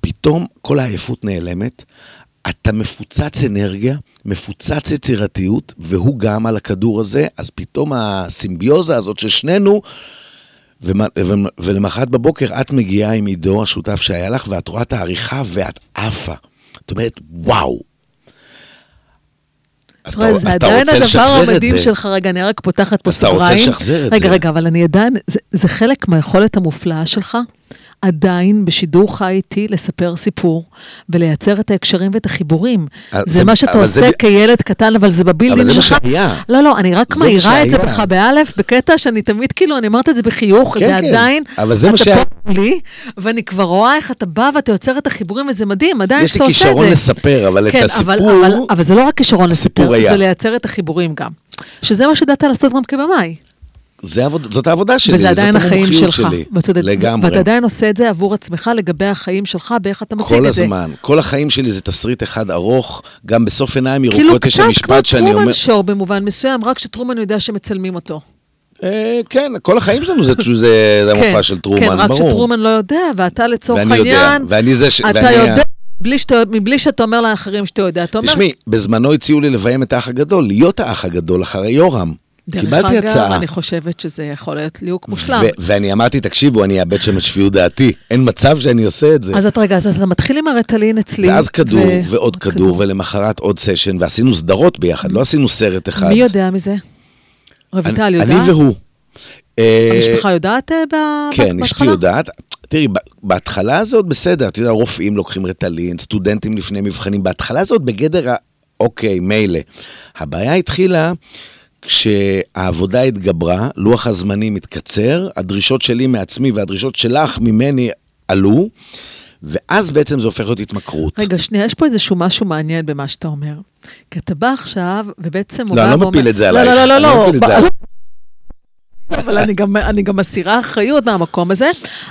פתאום כל העייפות נעלמת, אתה מפוצץ אנרגיה, מפוצץ יצירתיות, והוא גם על הכדור הזה, אז פתאום הסימביוזה הזאת של שנינו, ולמחרת בבוקר את מגיעה עם עידו, השותף שהיה לך, ואת רואה את העריכה ואת עפה. את אומרת, וואו. אז אתה- זה עדיין רוצה הדבר לשחזר את המדהים זה. שלך, רגע, אני רק פותחת פה אז אתה רוצה סוגריים. לשחזר את רגע, זה. רגע, אבל אני עדיין, זה- זה חלק מהיכולת המופלאה שלך, עדיין בשידור חי איתי לספר סיפור ולייצר את ההקשרים ואת החיבורים. אה, זה זה- מה שאתה אבל זה עושה ב- כילד קטן, אבל זה בבילדין אבל שלך. זה מה שהיה. לא, לא, אני רק זה מעירה את זה. בך באלף, בקטע שאני תמיד, כאילו, אני אומרת את זה בחיוך, כן, זה כן. עדיין, אבל זה מה אתה שהיה. פה לי, ואני כבר רואה איך אתה בא ואתה יוצר את החיבורים, וזה מדהים, עדיין יש לי שאתה עושה את זה. כישרון לספר, אבל את כן, הסיפור... אבל, אבל, אבל זה לא רק כישרון לספר. זה לייצר את החיבורים גם. שזה מה שידעת לעשות גם כבמאי. זה עבוד, זאת העבודה שלי, וזה עדיין החיים שלך. שלי. וצודק. לגמרי. ואתה עדיין עושה את זה עבור עצמך לגבי החיים שלך, באיך אתה מציג כל את זה. הזמן. כל החיים שלי זה תסריט אחד ארוך, גם בסוף עיניים כאילו ירוקות יש קצת כמו המשפט שאני אומר... טרומן שואו במובן מסוים, רק שטרומן יודע שמצלמים אותו. אה, כן, כל החיים שלנו זה, זה, זה המופע כן, של טרומן, כן, רק ברור. שטרומן לא יודע, ואתה לצורך ואני יודע, העניין, ואני זה ש... אתה ואני יודע, בלי שאתה, מבלי שאתה אומר לאחרים שאתה יודע. אתה אומר, תשמעי, בזמנו הציעו לי לביים את האח הגדול, להיות האח הגדול אחרי יורם. דרך קיבלתי אגב, הצעה. אני חושבת שזה יכול להיות ליהוק מושלם. ואני אמרתי, תקשיבו, אני אאבד שם את שפיות דעתי. אין מצב שאני עושה את זה. אז את רגע, אז אתה מתחיל עם הרטלין אצלי. ואז כדור, ו- ועוד כדור, ולמחרת עוד סשן, ועשינו סדרות ביחד, לא עשינו סרט אחד. מי יודע מזה? רויטל יודעת? אני והוא. אה, המשפחה יודעת אה, ב- כן, בהתחלה? אשתי יודעת. תראי, בהתחלה זה עוד בסדר, אתה יודע, רופאים לוקחים רטלין, סטודנטים לפני מבחנים, בהתחלה זה עוד בגדר ה... אוקיי, מילא. הבעיה התחילה כשהעבודה התגברה, לוח הזמנים התקצר, הדרישות שלי מעצמי והדרישות שלך ממני עלו, ואז בעצם זה הופך להיות התמכרות. רגע, שנייה, יש פה איזשהו משהו מעניין במה שאתה אומר. כי אתה בא עכשיו, ובעצם לא, אני לא ואומר... מפיל את זה לא, עלייך, לא, לא, לא, לא לא. אבל אני גם, אני גם מסירה אחריות מהמקום הזה,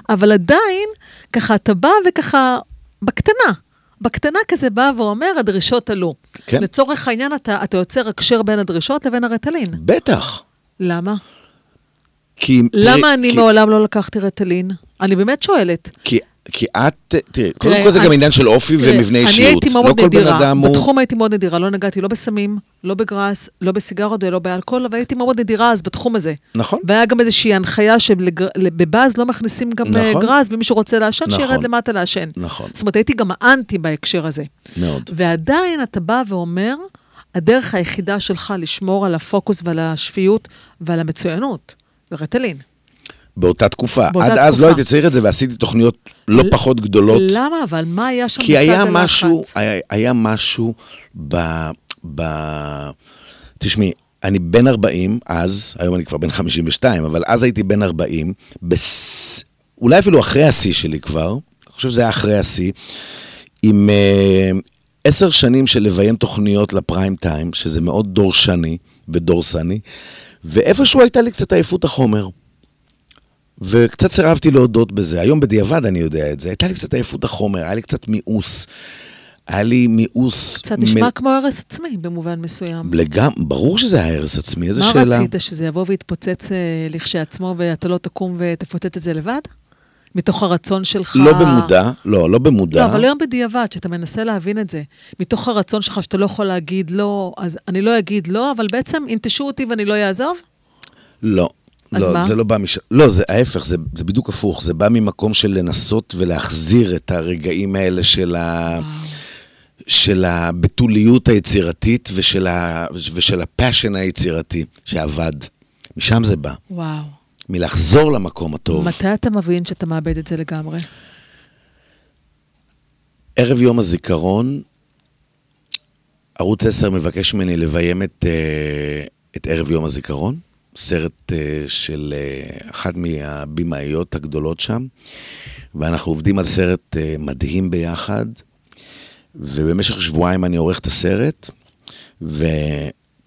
אבל עדיין, ככה אתה בא וככה, בקטנה, בקטנה כזה בא ואומר, הדרישות עלו. כן. לצורך העניין, אתה, אתה יוצר הקשר בין הדרישות לבין הרטלין. בטח. למה? כי... למה תראי, אני כי- מעולם לא לקחתי רטלין? אני באמת שואלת. כי, כי את, תראי, קודם כל זה גם עניין של אופי ומבנה אישיות. לא כל בן אדם הוא... בתחום הייתי מאוד נדירה, לא נגעתי לא בסמים, לא בגראס, לא בסיגרות ולא באלכוהול, אבל הייתי מאוד נדירה אז בתחום הזה. נכון. והיה גם איזושהי הנחיה שבבאז לא מכניסים גם אה, נכון. גראס, ומי שרוצה לעשן, נכון. שירד למטה לעשן. נכון. זאת אומרת, הייתי גם האנטי בהקשר הזה. מאוד. ועדיין אתה בא ואומר, הדרך היחידה שלך לשמור על הפוקוס ועל השפיות ועל המצוינות, זה רטלין. באותה תקופה. באותה עד אז תקופה. לא הייתי צריך את זה, ועשיתי תוכניות לא ל- פחות גדולות. למה? אבל מה היה שם כי היה? משהו, היה, היה משהו ב... ב... תשמעי, אני בן 40 אז, היום אני כבר בן 52, אבל אז הייתי בן 40, בס... אולי אפילו אחרי השיא שלי כבר, אני חושב שזה היה אחרי השיא, עם אה, עשר שנים של לביים תוכניות לפריים טיים, שזה מאוד דורשני ודורסני, ואיפשהו הייתה לי קצת עייפות החומר. וקצת סירבתי להודות בזה. היום בדיעבד אני יודע את זה. הייתה לי קצת עייפות החומר, היה לי קצת מיאוס. היה לי מיאוס... קצת נשמע כמו הרס עצמי במובן מסוים. לגמ... ברור שזה היה הרס עצמי, איזה מה שאלה. רצית, שזה יבוא ויתפוצץ אה, לכשעצמו ואתה לא תקום ותפוצץ את זה לבד? מתוך הרצון שלך... לא במודע, לא, לא במודע. לא, אבל היום בדיעבד, שאתה מנסה להבין את זה, מתוך הרצון שלך שאתה לא יכול להגיד לא, אז אני לא אגיד לא, אבל בעצם ינטשו אותי ואני לא אעזוב? לא. אז לא, מה? זה לא בא מש... לא, זה ההפך, זה, זה בדיוק הפוך. זה בא ממקום של לנסות ולהחזיר את הרגעים האלה של, ה... של הבתוליות היצירתית ושל, ה... ושל הפאשן היצירתי שעבד. משם זה בא. וואו. מלחזור למקום הטוב. מתי אתה מבין שאתה מאבד את זה לגמרי? ערב יום הזיכרון, ערוץ 10 מבקש ממני לביים את, אה, את ערב יום הזיכרון, סרט אה, של אה, אחת מהבימאיות הגדולות שם, ואנחנו עובדים על סרט אה, מדהים ביחד, ובמשך שבועיים אני עורך את הסרט, ו...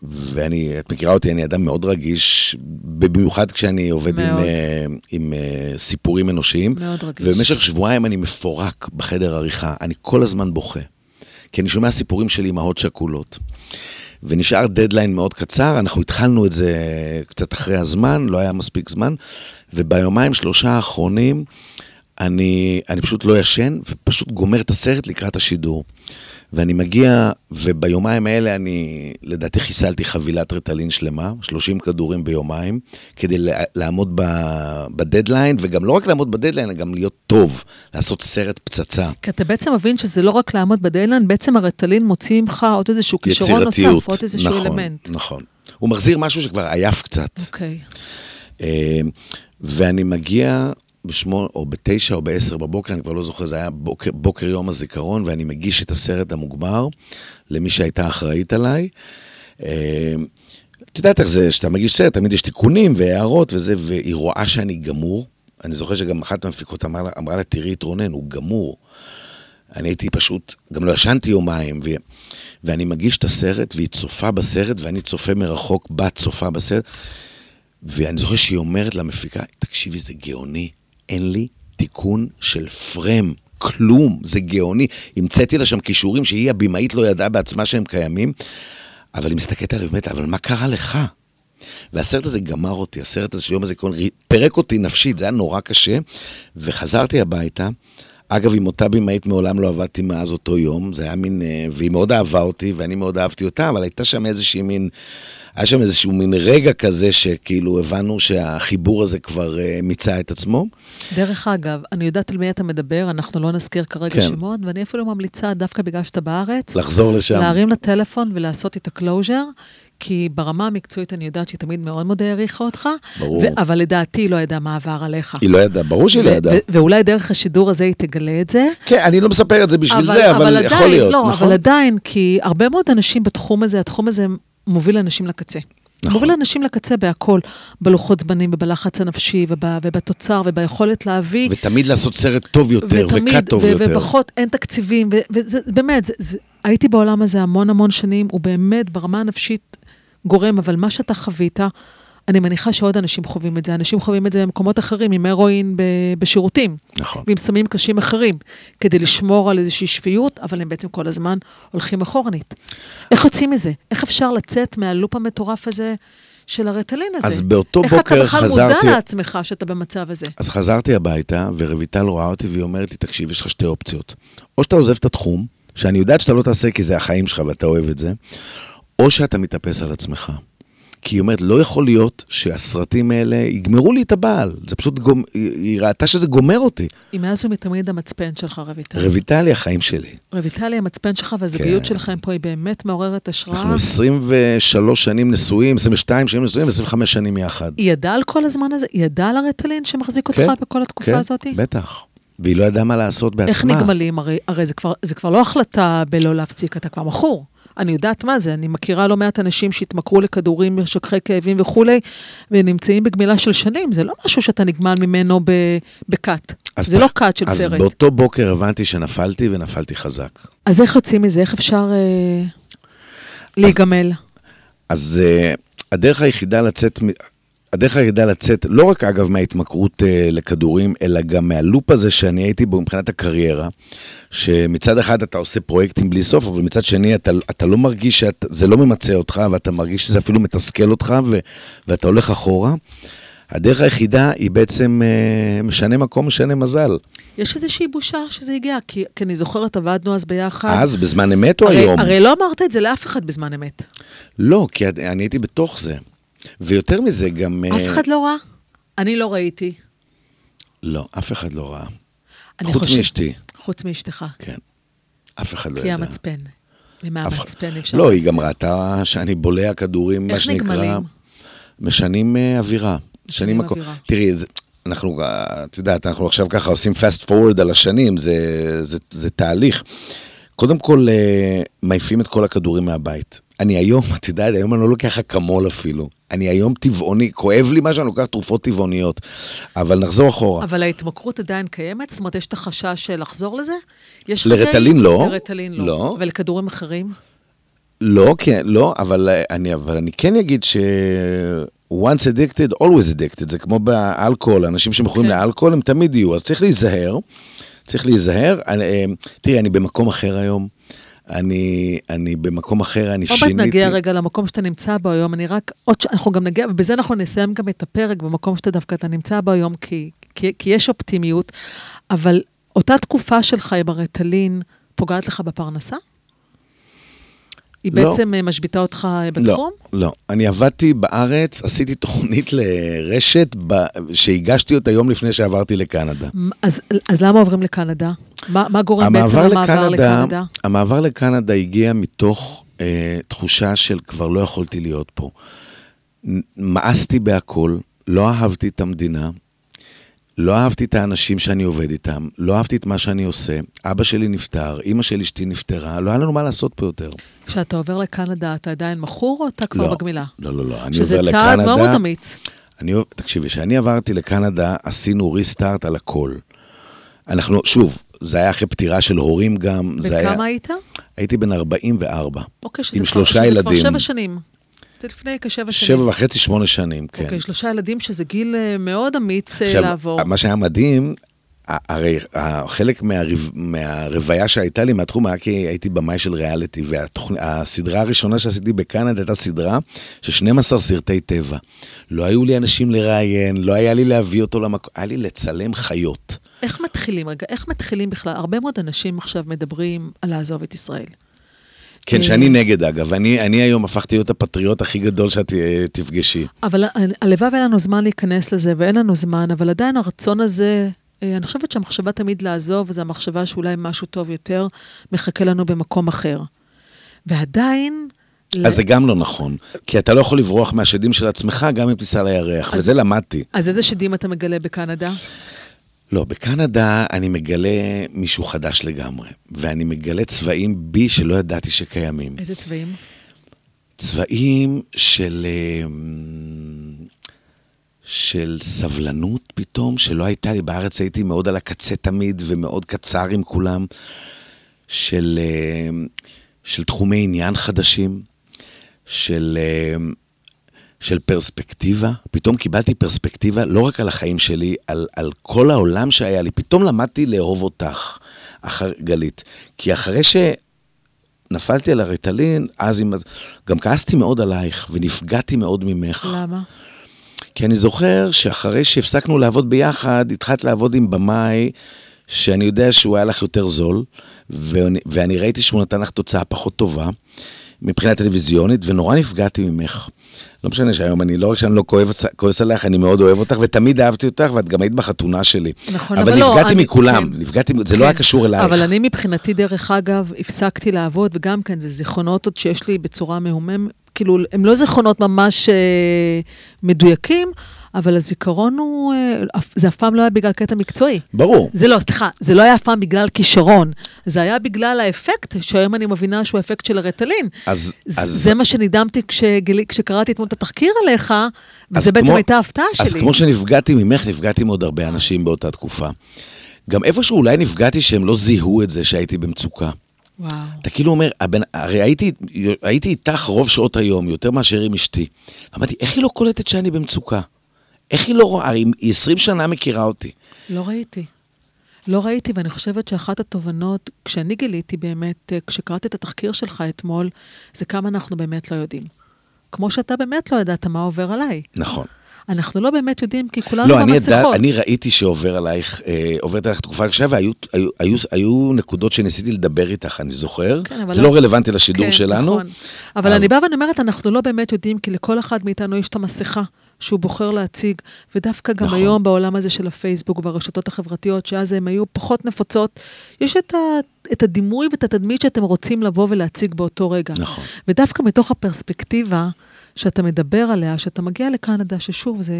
ואני, את מכירה אותי, אני אדם מאוד רגיש, במיוחד כשאני עובד עם, מאוד. אה, עם אה, סיפורים אנושיים. מאוד רגיש. ובמשך שבועיים אני מפורק בחדר עריכה, אני כל הזמן בוכה. כי אני שומע סיפורים של אימהות שכולות. ונשאר דדליין מאוד קצר, אנחנו התחלנו את זה קצת אחרי הזמן, לא היה מספיק זמן, וביומיים שלושה האחרונים אני, אני פשוט לא ישן, ופשוט גומר את הסרט לקראת השידור. ואני מגיע, וביומיים האלה אני, לדעתי חיסלתי חבילת רטלין שלמה, 30 כדורים ביומיים, כדי לעמוד בדדליין, וגם לא רק לעמוד בדדליין, אלא גם להיות טוב, לעשות סרט פצצה. כי אתה בעצם מבין שזה לא רק לעמוד בדדליין, בעצם הרטלין מוציא ממך עוד איזשהו כישרון נוסף, עוד איזשהו נכון, אלמנט. נכון, הוא מחזיר משהו שכבר עייף קצת. אוקיי. אה, ואני מגיע בשמונה, או בתשע או בעשר בבוקר, אני כבר לא זוכר, זה היה בוקר, בוקר יום הזיכרון, ואני מגיש את הסרט המוגמר למי שהייתה אחראית עליי. אה, את יודעת איך זה, כשאתה מגיש סרט, תמיד יש תיקונים והערות וזה, והיא רואה שאני גמור. אני זוכר שגם אחת המפיקות אמרה, אמרה לה, תראי את רונן, הוא גמור. אני הייתי פשוט, גם לא ישנתי יומיים, ו... ואני מגיש את הסרט, והיא צופה בסרט, ואני צופה מרחוק, בת צופה בסרט, ואני זוכר שהיא אומרת למפיקה, תקשיבי, זה גאוני, אין לי תיקון של פרם, כלום, זה גאוני. המצאתי לה שם כישורים שהיא הבמאית לא ידעה בעצמה שהם קיימים, אבל היא מסתכלת עליי באמת, אבל מה קרה לך? והסרט הזה גמר אותי, הסרט הזה של יום הזיכרון פירק אותי נפשית, זה היה נורא קשה, וחזרתי הביתה. אגב, עם אותה במאית מעולם לא עבדתי מאז אותו יום, זה היה מין, אה, והיא מאוד אהבה אותי, ואני מאוד אהבתי אותה, אבל הייתה שם איזושהי מין, היה שם איזשהו מין רגע כזה, שכאילו הבנו שהחיבור הזה כבר uh, מיצה את עצמו. דרך אגב, אני יודעת על מי אתה מדבר, אנחנו לא נזכיר כרגע כן. שמות, ואני אפילו ממליצה, דווקא בגלל שאתה בארץ, לחזור לשם. להרים לטלפון ולעשות את הקלוז'ר. כי ברמה המקצועית אני יודעת שהיא תמיד מאוד מאוד העריכה אותך. ברור. ו- אבל לדעתי היא לא ידעה מה עבר עליך. היא לא ידעה, ברור שהיא לא ידעה. ואולי דרך השידור הזה היא תגלה את זה. כן, אני לא מספר את זה בשביל אבל, זה, אבל, אבל יכול עדיין, להיות, לא, נכון? אבל עדיין, כי הרבה מאוד אנשים בתחום הזה, התחום הזה מוביל אנשים לקצה. נכון. מוביל אנשים לקצה בהכל, בלוחות זמנים ובלחץ הנפשי וב, ובתוצר וביכולת להביא. ותמיד לעשות סרט טוב יותר וקאט טוב ו- יותר. ופחות, אין תקציבים, ובאמת, זה, זה, הייתי בעולם הזה המון המון שנים, הוא באמת ברמה הנפשית גורם, אבל מה שאתה חווית, אני מניחה שעוד אנשים חווים את זה. אנשים חווים את זה במקומות אחרים, עם הרואין בשירותים. נכון. ועם סמים קשים אחרים, כדי לשמור על איזושהי שפיות, אבל הם בעצם כל הזמן הולכים אחורנית. איך יוצאים מזה? איך אפשר לצאת מהלופ המטורף הזה של הרטלין הזה? אז באותו בוקר חזרתי... איך אתה בכלל מודע לעצמך שאתה במצב הזה? אז חזרתי הביתה, ורויטל רואה אותי והיא אומרת לי, תקשיב, יש לך שתי אופציות. או שאתה עוזב את התחום, שאני יודעת שאתה לא תעשה כי זה החיים שלך ואתה אוהב את זה, או שאתה מתאפס על עצמך. כי היא אומרת, לא יכול להיות שהסרטים האלה יגמרו לי את הבעל. זה פשוט, גומ... היא ראתה שזה גומר אותי. היא מאז ומתמיד המצפן שלך, רויטל. רויטל היא החיים שלי. רויטל היא המצפן שלך, והזוגיות כן. שלכם פה היא באמת מעוררת השראה. אנחנו 23 שנים נשואים, 22 שנים נשואים, 25 שנים יחד. היא ידעה על כל הזמן הזה? היא ידעה על הרטלין שמחזיק כן, אותך בכל התקופה כן, הזאת? כן, בטח. והיא לא ידעה מה לעשות בעצמה. איך נגמלים? הרי, הרי זה, כבר, זה כבר לא החלטה בלא להפסיק, אתה כבר מכור. אני יודעת מה זה, אני מכירה לא מעט אנשים שהתמכרו לכדורים, משככי כאבים וכולי, ונמצאים בגמילה של שנים, זה לא משהו שאתה נגמל ממנו בקאט. זה פח... לא קאט של אז סרט. אז באותו בוקר הבנתי שנפלתי, ונפלתי חזק. אז איך יוצאים מזה? איך אפשר אה, להיגמל? אז, אז אה, הדרך היחידה לצאת... הדרך היחידה לצאת, לא רק אגב מההתמכרות אה, לכדורים, אלא גם מהלופ הזה שאני הייתי בו מבחינת הקריירה, שמצד אחד אתה עושה פרויקטים בלי סוף, אבל מצד שני אתה, אתה לא מרגיש שזה לא ממצה אותך, ואתה מרגיש שזה אפילו מתסכל אותך, ו, ואתה הולך אחורה. הדרך היחידה היא בעצם אה, משנה מקום, משנה מזל. יש איזושהי בושה שזה הגיע, כי, כי אני זוכרת, עבדנו אז ביחד. אז, בזמן אמת או הרי, היום? הרי לא אמרת את זה לאף אחד בזמן אמת. לא, כי אני הייתי בתוך זה. ויותר מזה, גם... אף אחד לא ראה? אני לא ראיתי. לא, אף אחד לא ראה. חוץ חושב, מאשתי. חוץ מאשתך. כן. אף אחד לא ידע. כי המצפן. ומהמצפן אפשר... לא, היא גם ראתה שאני בולע כדורים, מה שנקרא... איך נגמלים? משנים uh, אווירה. משנים אווירה. תראי, זה, אנחנו, את יודעת, אנחנו עכשיו ככה עושים fast forward על השנים, זה, זה, זה תהליך. קודם כל, uh, מעיפים את כל הכדורים מהבית. אני היום, את יודעת, היום אני לא לוקח אקמול אפילו. אני היום טבעוני, כואב לי מה שאני לוקח תרופות טבעוניות. אבל נחזור אחורה. אבל ההתמכרות עדיין קיימת? זאת אומרת, יש את החשש של לחזור לזה? יש לרטלין לא. לרטלין לא. לא. ולכדורים אחרים? לא, כן, לא, אבל אני, אבל אני כן אגיד ש... once addicted, always addicted, זה כמו באלכוהול, אנשים שמכורים כן. לאלכוהול הם תמיד יהיו, אז צריך להיזהר, צריך להיזהר. אני, אה, תראי, אני במקום אחר היום. אני, אני במקום אחר, אני עוד שיניתי. מעט נגיע רגע למקום שאתה נמצא בו היום, אני רק, עוד ש... אנחנו גם נגיע, ובזה אנחנו נסיים גם את הפרק במקום שאתה דווקא אתה נמצא בו היום, כי, כי, כי יש אופטימיות, אבל אותה תקופה שלך עם הרטלין פוגעת לך בפרנסה? היא לא. בעצם אה, משביתה אותך אה, בתחום? לא, לא. אני עבדתי בארץ, עשיתי תוכנית לרשת ב... שהגשתי אותה יום לפני שעברתי לקנדה. אז, אז למה עוברים לקנדה? מה, מה גורם בעצם המעבר למעבר לקנדה, לקנדה? המעבר לקנדה הגיע מתוך אה, תחושה של כבר לא יכולתי להיות פה. מאסתי בהכל, לא אהבתי את המדינה, לא אהבתי את האנשים שאני עובד איתם, לא אהבתי את מה שאני עושה. אבא שלי נפטר, אימא של אשתי נפטרה, לא היה לנו מה לעשות פה יותר. כשאתה עובר לקנדה, אתה עדיין מכור או אתה כבר לא, בגמילה? לא, לא, לא. אני שזה עובר צעד לקנדה. מאוד אמיץ. אני, תקשיבי, כשאני עברתי לקנדה, עשינו ריסטארט על הכל. אנחנו, שוב, זה היה אחרי פטירה של הורים גם. בן זה היה, היית? הייתי בן 44. אוקיי, שזה עם כבר- שלושה שזה ילדים. כבר שבע שנים. לפני כשבע שנים. שבע וחצי, שמונה שנים, כן. אוקיי, שלושה ילדים, שזה גיל אה, מאוד אמיץ אה, עכשיו, לעבור. מה שהיה מדהים, הרי חלק מהרב- מהרוויה שהייתה לי מהתחום היה כי הייתי במאי של ריאליטי, והסדרה הראשונה שעשיתי בקנדה הייתה סדרה של 12 סרטי טבע. לא היו לי אנשים לראיין, לא היה לי להביא אותו למקום, היה לי לצלם חיות. איך מתחילים, רגע, איך מתחילים בכלל? הרבה מאוד אנשים עכשיו מדברים על לעזוב את ישראל. כן, אה, שאני נגד אגב, אני, אני היום הפכתי להיות הפטריוט הכי גדול שאת אה, תפגשי. אבל ה- הלוואי ואין לנו זמן להיכנס לזה, ואין לנו זמן, אבל עדיין הרצון הזה, אה, אני חושבת שהמחשבה תמיד לעזוב, זו המחשבה שאולי משהו טוב יותר מחכה לנו במקום אחר. ועדיין... אז זה גם לא נכון, כי אתה לא יכול לברוח מהשדים של עצמך גם אם תיסע לירח, אז- וזה למדתי. אז איזה שדים אתה מגלה בקנדה? לא, בקנדה אני מגלה מישהו חדש לגמרי, ואני מגלה צבעים בי שלא ידעתי שקיימים. איזה צבעים? צבעים של... אה, של סבלנות פתאום, שלא הייתה לי. בארץ הייתי מאוד על הקצה תמיד, ומאוד קצר עם כולם. של, אה, של תחומי עניין חדשים, של, אה, של פרספקטיבה. פתאום קיבלתי פרספקטיבה לא רק על החיים שלי, על, על כל העולם שהיה לי. פתאום למדתי לאהוב אותך, אחר, גלית. כי אחרי שנפלתי על הריטלין, אז עם... גם כעסתי מאוד עלייך, ונפגעתי מאוד ממך. למה? כי אני זוכר שאחרי שהפסקנו לעבוד ביחד, התחלת לעבוד עם במאי, שאני יודע שהוא היה לך יותר זול, ואני, ואני ראיתי שהוא נתן לך תוצאה פחות טובה, מבחינה טלוויזיונית, ונורא נפגעתי ממך. לא משנה שהיום אני, לא רק שאני לא כועס, כועס עליך, אני מאוד אוהב אותך, ותמיד אהבתי אותך, ואת גם היית בחתונה שלי. נכון, אבל אבל לא, נפגעתי אני- מכולם, כן. נפגעתי, זה לא היה קשור אלייך. אבל אני מבחינתי, דרך אגב, הפסקתי לעבוד, וגם כן, זה זיכרונות עוד שיש לי בצורה מהומם, כאילו, הם לא זיכרונות ממש אה, מדויקים, אבל הזיכרון הוא, אה, זה אף פעם לא היה בגלל קטע מקצועי. ברור. זה לא, סליחה, זה לא היה אף פעם בגלל כישרון, זה היה בגלל האפקט, שהיום אני מבינה שהוא האפקט של הרטלין. אז, ז- אז, זה מה שנדהמתי כשגילי, כשקראתי אתמול את התחקיר עליך, וזה בעצם כמו- הייתה ההפתעה שלי. אז כמו שנפגעתי ממך, נפגעתי מעוד הרבה אנשים באותה תקופה. גם איפשהו אולי נפגעתי שהם לא זיהו את זה שהייתי במצוקה. וואו. אתה כאילו אומר, הבן, הרי הייתי, הייתי איתך רוב שעות היום, יותר מאשר עם אשתי. אמרתי, איך היא לא קולטת שאני במצוקה? איך היא לא רואה? היא 20 שנה מכירה אותי. לא ראיתי. לא ראיתי, ואני חושבת שאחת התובנות, כשאני גיליתי באמת, אה, כשקראתי את התחקיר שלך אתמול, זה כמה אנחנו באמת לא יודעים. כמו שאתה באמת לא ידעת מה עובר עליי. נכון. אנחנו לא באמת יודעים, כי כולנו לא, אני, במסכות. ידע, אני ראיתי שעובר עלייך, אה, עוברת עלייך תקופה קשה, והיו היו, היו, היו נקודות שניסיתי לדבר איתך, אני זוכר. כן, אבל זה לא- לא רלוונטי לשידור כן, שלנו. נכון. אבל אני באה ואני אומרת, אנחנו לא באמת יודעים, כי לכל אחד מאיתנו יש את המסכה שהוא בוחר להציג, ודווקא גם נכון. היום בעולם הזה של הפייסבוק והרשתות החברתיות, שאז הן היו פחות נפוצות, יש את, ה, את הדימוי ואת התדמית שאתם רוצים לבוא ולהציג באותו רגע. נכון. ודווקא מתוך הפרספקטיבה שאתה מדבר עליה, שאתה מגיע לקנדה, ששוב, זה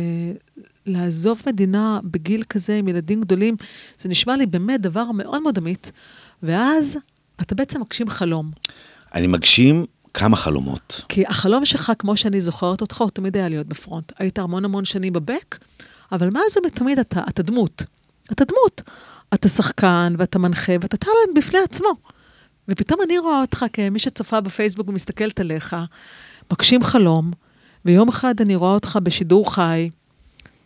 לעזוב מדינה בגיל כזה עם ילדים גדולים, זה נשמע לי באמת דבר מאוד מאוד אמיץ, ואז אתה בעצם מגשים חלום. אני מגשים כמה חלומות. כי החלום שלך, כמו שאני זוכרת אותך, הוא תמיד היה להיות בפרונט. היית המון המון שנים בבק, אבל מאז ומתמיד אתה, אתה דמות. אתה דמות. אתה שחקן, ואתה מנחה, ואתה טאלנט בפני עצמו. ופתאום אני רואה אותך כמי שצופה בפייסבוק ומסתכלת עליך, מגשים חלום, ויום אחד אני רואה אותך בשידור חי,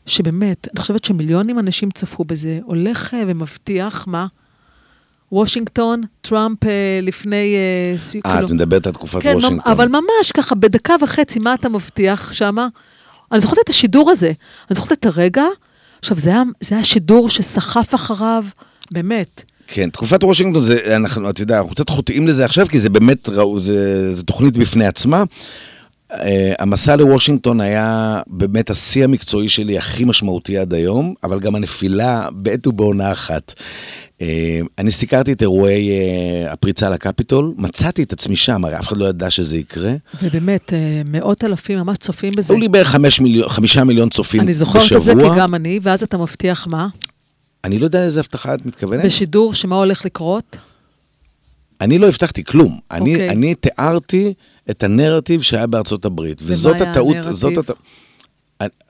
שבאמת, אני חושבת שמיליונים אנשים צפו בזה, הולך ומבטיח, מה? וושינגטון, טראמפ אה, לפני... אה, אה, את מדברת על תקופת כן, וושינגטון. אבל ממש ככה, בדקה וחצי, מה אתה מבטיח שמה? אני זוכרת את השידור הזה, אני זוכרת את הרגע. עכשיו, זה היה, זה היה שידור שסחף אחריו, באמת. כן, תקופת וושינגטון, זה, אנחנו, אתה יודע, אנחנו קצת חוטאים לזה עכשיו, כי זה באמת, ראו, זה, זה תוכנית בפני עצמה. Uh, המסע לוושינגטון היה באמת השיא המקצועי שלי הכי משמעותי עד היום, אבל גם הנפילה בעת ובעונה אחת. Uh, אני סיקרתי את אירועי אה, הפריצה לקפיטול, מצאתי את עצמי שם, הרי אף אחד לא ידע שזה יקרה. ובאמת, אה, מאות אלפים ממש צופים בזה. היו לי בערך חמישה מיליון צופים אני בשבוע. זוכרת את זה כי גם אני, ואז אתה מבטיח מה? אני לא יודע לאיזה הבטחה את מתכוונת. בשידור, שמה הולך לקרות? אני לא הבטחתי כלום. אני, אוקיי. אני תיארתי את הנרטיב שהיה בארצות הברית. ומה היה הנרטיב? הטעות.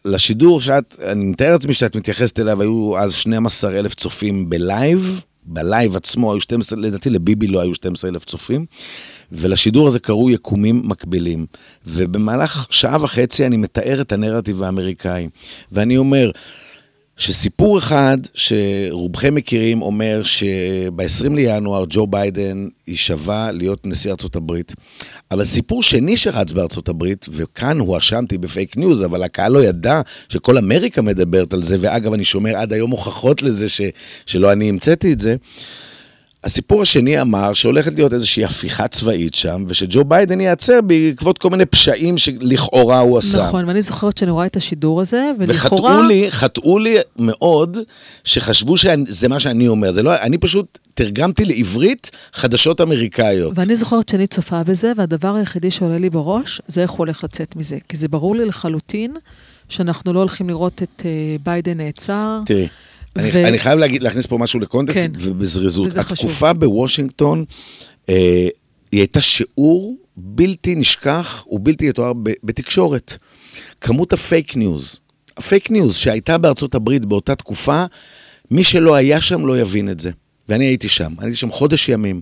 לשידור שאת, אני מתאר לעצמי שאת מתייחסת אליו, היו אז 12 אלף צופים בלייב, בלייב עצמו היו 12, לדעתי לביבי לא היו 12 אלף צופים, ולשידור הזה קראו יקומים מקבילים. ובמהלך שעה וחצי אני מתאר את הנרטיב האמריקאי, ואני אומר, שסיפור אחד שרובכם מכירים אומר שב-20 לינואר ג'ו ביידן יישבע להיות נשיא ארצות הברית. אבל סיפור שני שרץ בארצות הברית, וכאן הואשמתי ב fake news, אבל הקהל לא ידע שכל אמריקה מדברת על זה, ואגב, אני שומר עד היום הוכחות לזה ש, שלא אני המצאתי את זה. הסיפור השני אמר שהולכת להיות איזושהי הפיכה צבאית שם, ושג'ו ביידן ייעצר בעקבות כל מיני פשעים שלכאורה הוא עשה. נכון, ואני זוכרת שאני רואה את השידור הזה, ולכאורה... וחטאו לי, חטאו לי מאוד, שחשבו שזה מה שאני אומר. זה לא, אני פשוט תרגמתי לעברית חדשות אמריקאיות. ואני זוכרת שאני צופה בזה, והדבר היחידי שעולה לי בראש, זה איך הוא הולך לצאת מזה. כי זה ברור לי לחלוטין שאנחנו לא הולכים לראות את אה, ביידן נעצר. תראי, אני, ו- אני חייב להגיד, להכניס פה משהו לקונטקסט, כן. ובזריזות. וזה חשוב. התקופה בוושינגטון, אה, היא הייתה שיעור בלתי נשכח ובלתי יתואר בתקשורת. כמות ה fake news, ה fake news שהייתה בארצות הברית באותה תקופה, מי שלא היה שם לא יבין את זה. ואני הייתי שם, אני הייתי שם חודש ימים.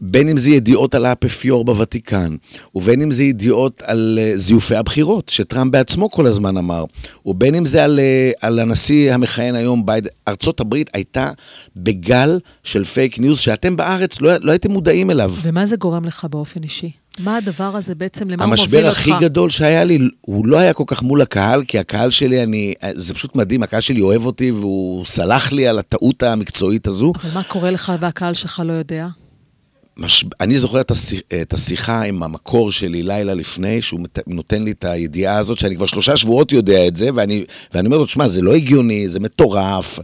בין אם זה ידיעות על האפיפיור בוותיקן, ובין אם זה ידיעות על אה, זיופי הבחירות, שטראמפ בעצמו כל הזמן אמר, ובין אם זה על, אה, על הנשיא המכהן היום ביידן. ארצות הברית הייתה בגל של fake news שאתם בארץ לא, לא הייתם מודעים אליו. ומה זה גורם לך באופן אישי? מה הדבר הזה בעצם, למה הוא מוביל המשבר אותך? הכי גדול שהיה לי, הוא לא היה כל כך מול הקהל, כי הקהל שלי, אני, זה פשוט מדהים, הקהל שלי אוהב אותי והוא סלח לי על הטעות המקצועית הזו. אבל מה קורה לך והקהל שלך לא יודע? מש... אני זוכר את, השיח... את השיחה עם המקור שלי לילה לפני, שהוא מת... נותן לי את הידיעה הזאת, שאני כבר שלושה שבועות יודע את זה, ואני, ואני אומר לו, תשמע, זה לא הגיוני, זה מטורף.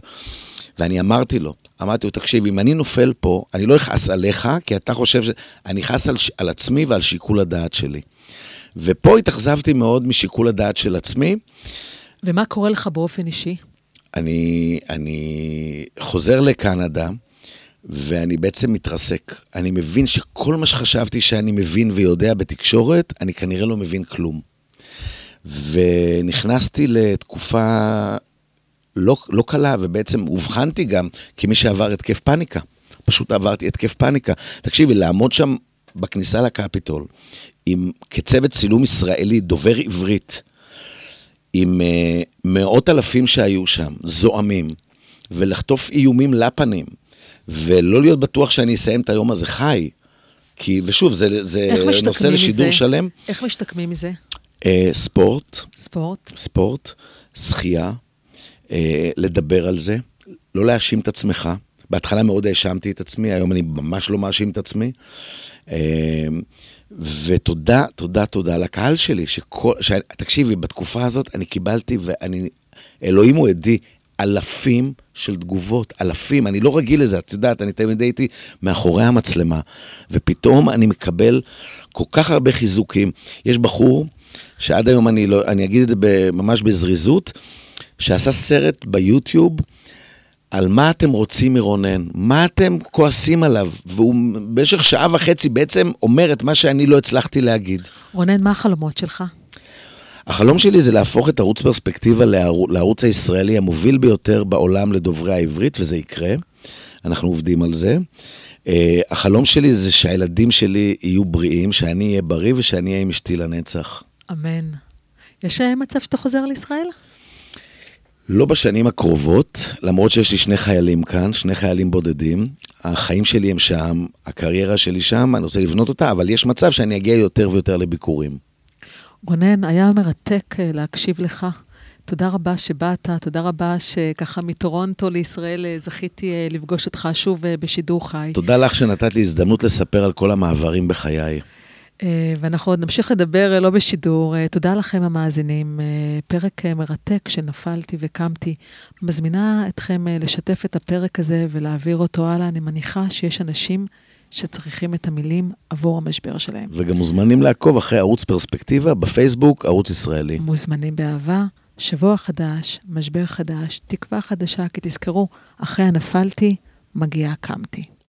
ואני אמרתי לו, אמרתי לו, תקשיב, אם אני נופל פה, אני לא אכעס עליך, כי אתה חושב ש... אני אכעס על. על עצמי ועל שיקול הדעת שלי. ופה התאכזבתי מאוד משיקול הדעת של עצמי. ומה קורה לך באופן אישי? אני, אני חוזר לקנדה, ואני בעצם מתרסק. אני מבין שכל מה שחשבתי שאני מבין ויודע בתקשורת, אני כנראה לא מבין כלום. ונכנסתי לתקופה לא, לא קלה, ובעצם אובחנתי גם כמי שעבר התקף פאניקה. פשוט עברתי התקף פאניקה. תקשיבי, לעמוד שם בכניסה לקפיטול, עם, כצוות צילום ישראלי, דובר עברית, עם uh, מאות אלפים שהיו שם, זועמים, ולחטוף איומים לפנים, ולא להיות בטוח שאני אסיים את היום הזה חי. כי, ושוב, זה, זה נושא לשידור מזה? שלם. איך משתקמים מזה? Uh, ספורט, ספורט? ספורט, שחייה, אה, לדבר על זה, לא להאשים את עצמך. בהתחלה מאוד האשמתי את עצמי, היום אני ממש לא מאשים את עצמי. אה, ותודה, תודה, תודה לקהל שלי, שכל, ש... תקשיבי, בתקופה הזאת אני קיבלתי, ואני, אלוהים הוא עדי, אלפים של תגובות, אלפים, אני לא רגיל לזה, את יודעת, אני תמיד הייתי מאחורי המצלמה, ופתאום אני מקבל כל כך הרבה חיזוקים. יש בחור, שעד היום אני לא, אני אגיד את זה ממש בזריזות, שעשה סרט ביוטיוב על מה אתם רוצים מרונן, מה אתם כועסים עליו, והוא במשך שעה וחצי בעצם אומר את מה שאני לא הצלחתי להגיד. רונן, מה החלומות שלך? החלום שלי זה להפוך את ערוץ פרספקטיבה לערוץ, הישראלי המוביל ביותר בעולם לדוברי העברית, וזה יקרה. אנחנו עובדים על זה. Uh, החלום שלי זה שהילדים שלי יהיו בריאים, שאני אהיה בריא ושאני אהיה עם אשתי לנצח. אמן. יש אה, מצב שאתה חוזר לישראל? לא בשנים הקרובות, למרות שיש לי שני חיילים כאן, שני חיילים בודדים, החיים שלי הם שם, הקריירה שלי שם, אני רוצה לבנות אותה, אבל יש מצב שאני אגיע יותר ויותר לביקורים. רונן, היה מרתק אה, להקשיב לך. תודה רבה שבאת, תודה רבה שככה מטורונטו לישראל אה, זכיתי אה, לפגוש אותך שוב בשידור חי. תודה לך שנתת לי הזדמנות לספר על כל המעברים בחיי. ואנחנו עוד נמשיך לדבר לא בשידור. תודה לכם המאזינים. פרק מרתק שנפלתי וקמתי. מזמינה אתכם לשתף את הפרק הזה ולהעביר אותו הלאה. אני מניחה שיש אנשים שצריכים את המילים עבור המשבר שלהם. וגם מוזמנים לעקוב אחרי ערוץ פרספקטיבה בפייסבוק, ערוץ ישראלי. מוזמנים באהבה, שבוע חדש, משבר חדש, תקווה חדשה, כי תזכרו, אחרי הנפלתי, מגיעה קמתי.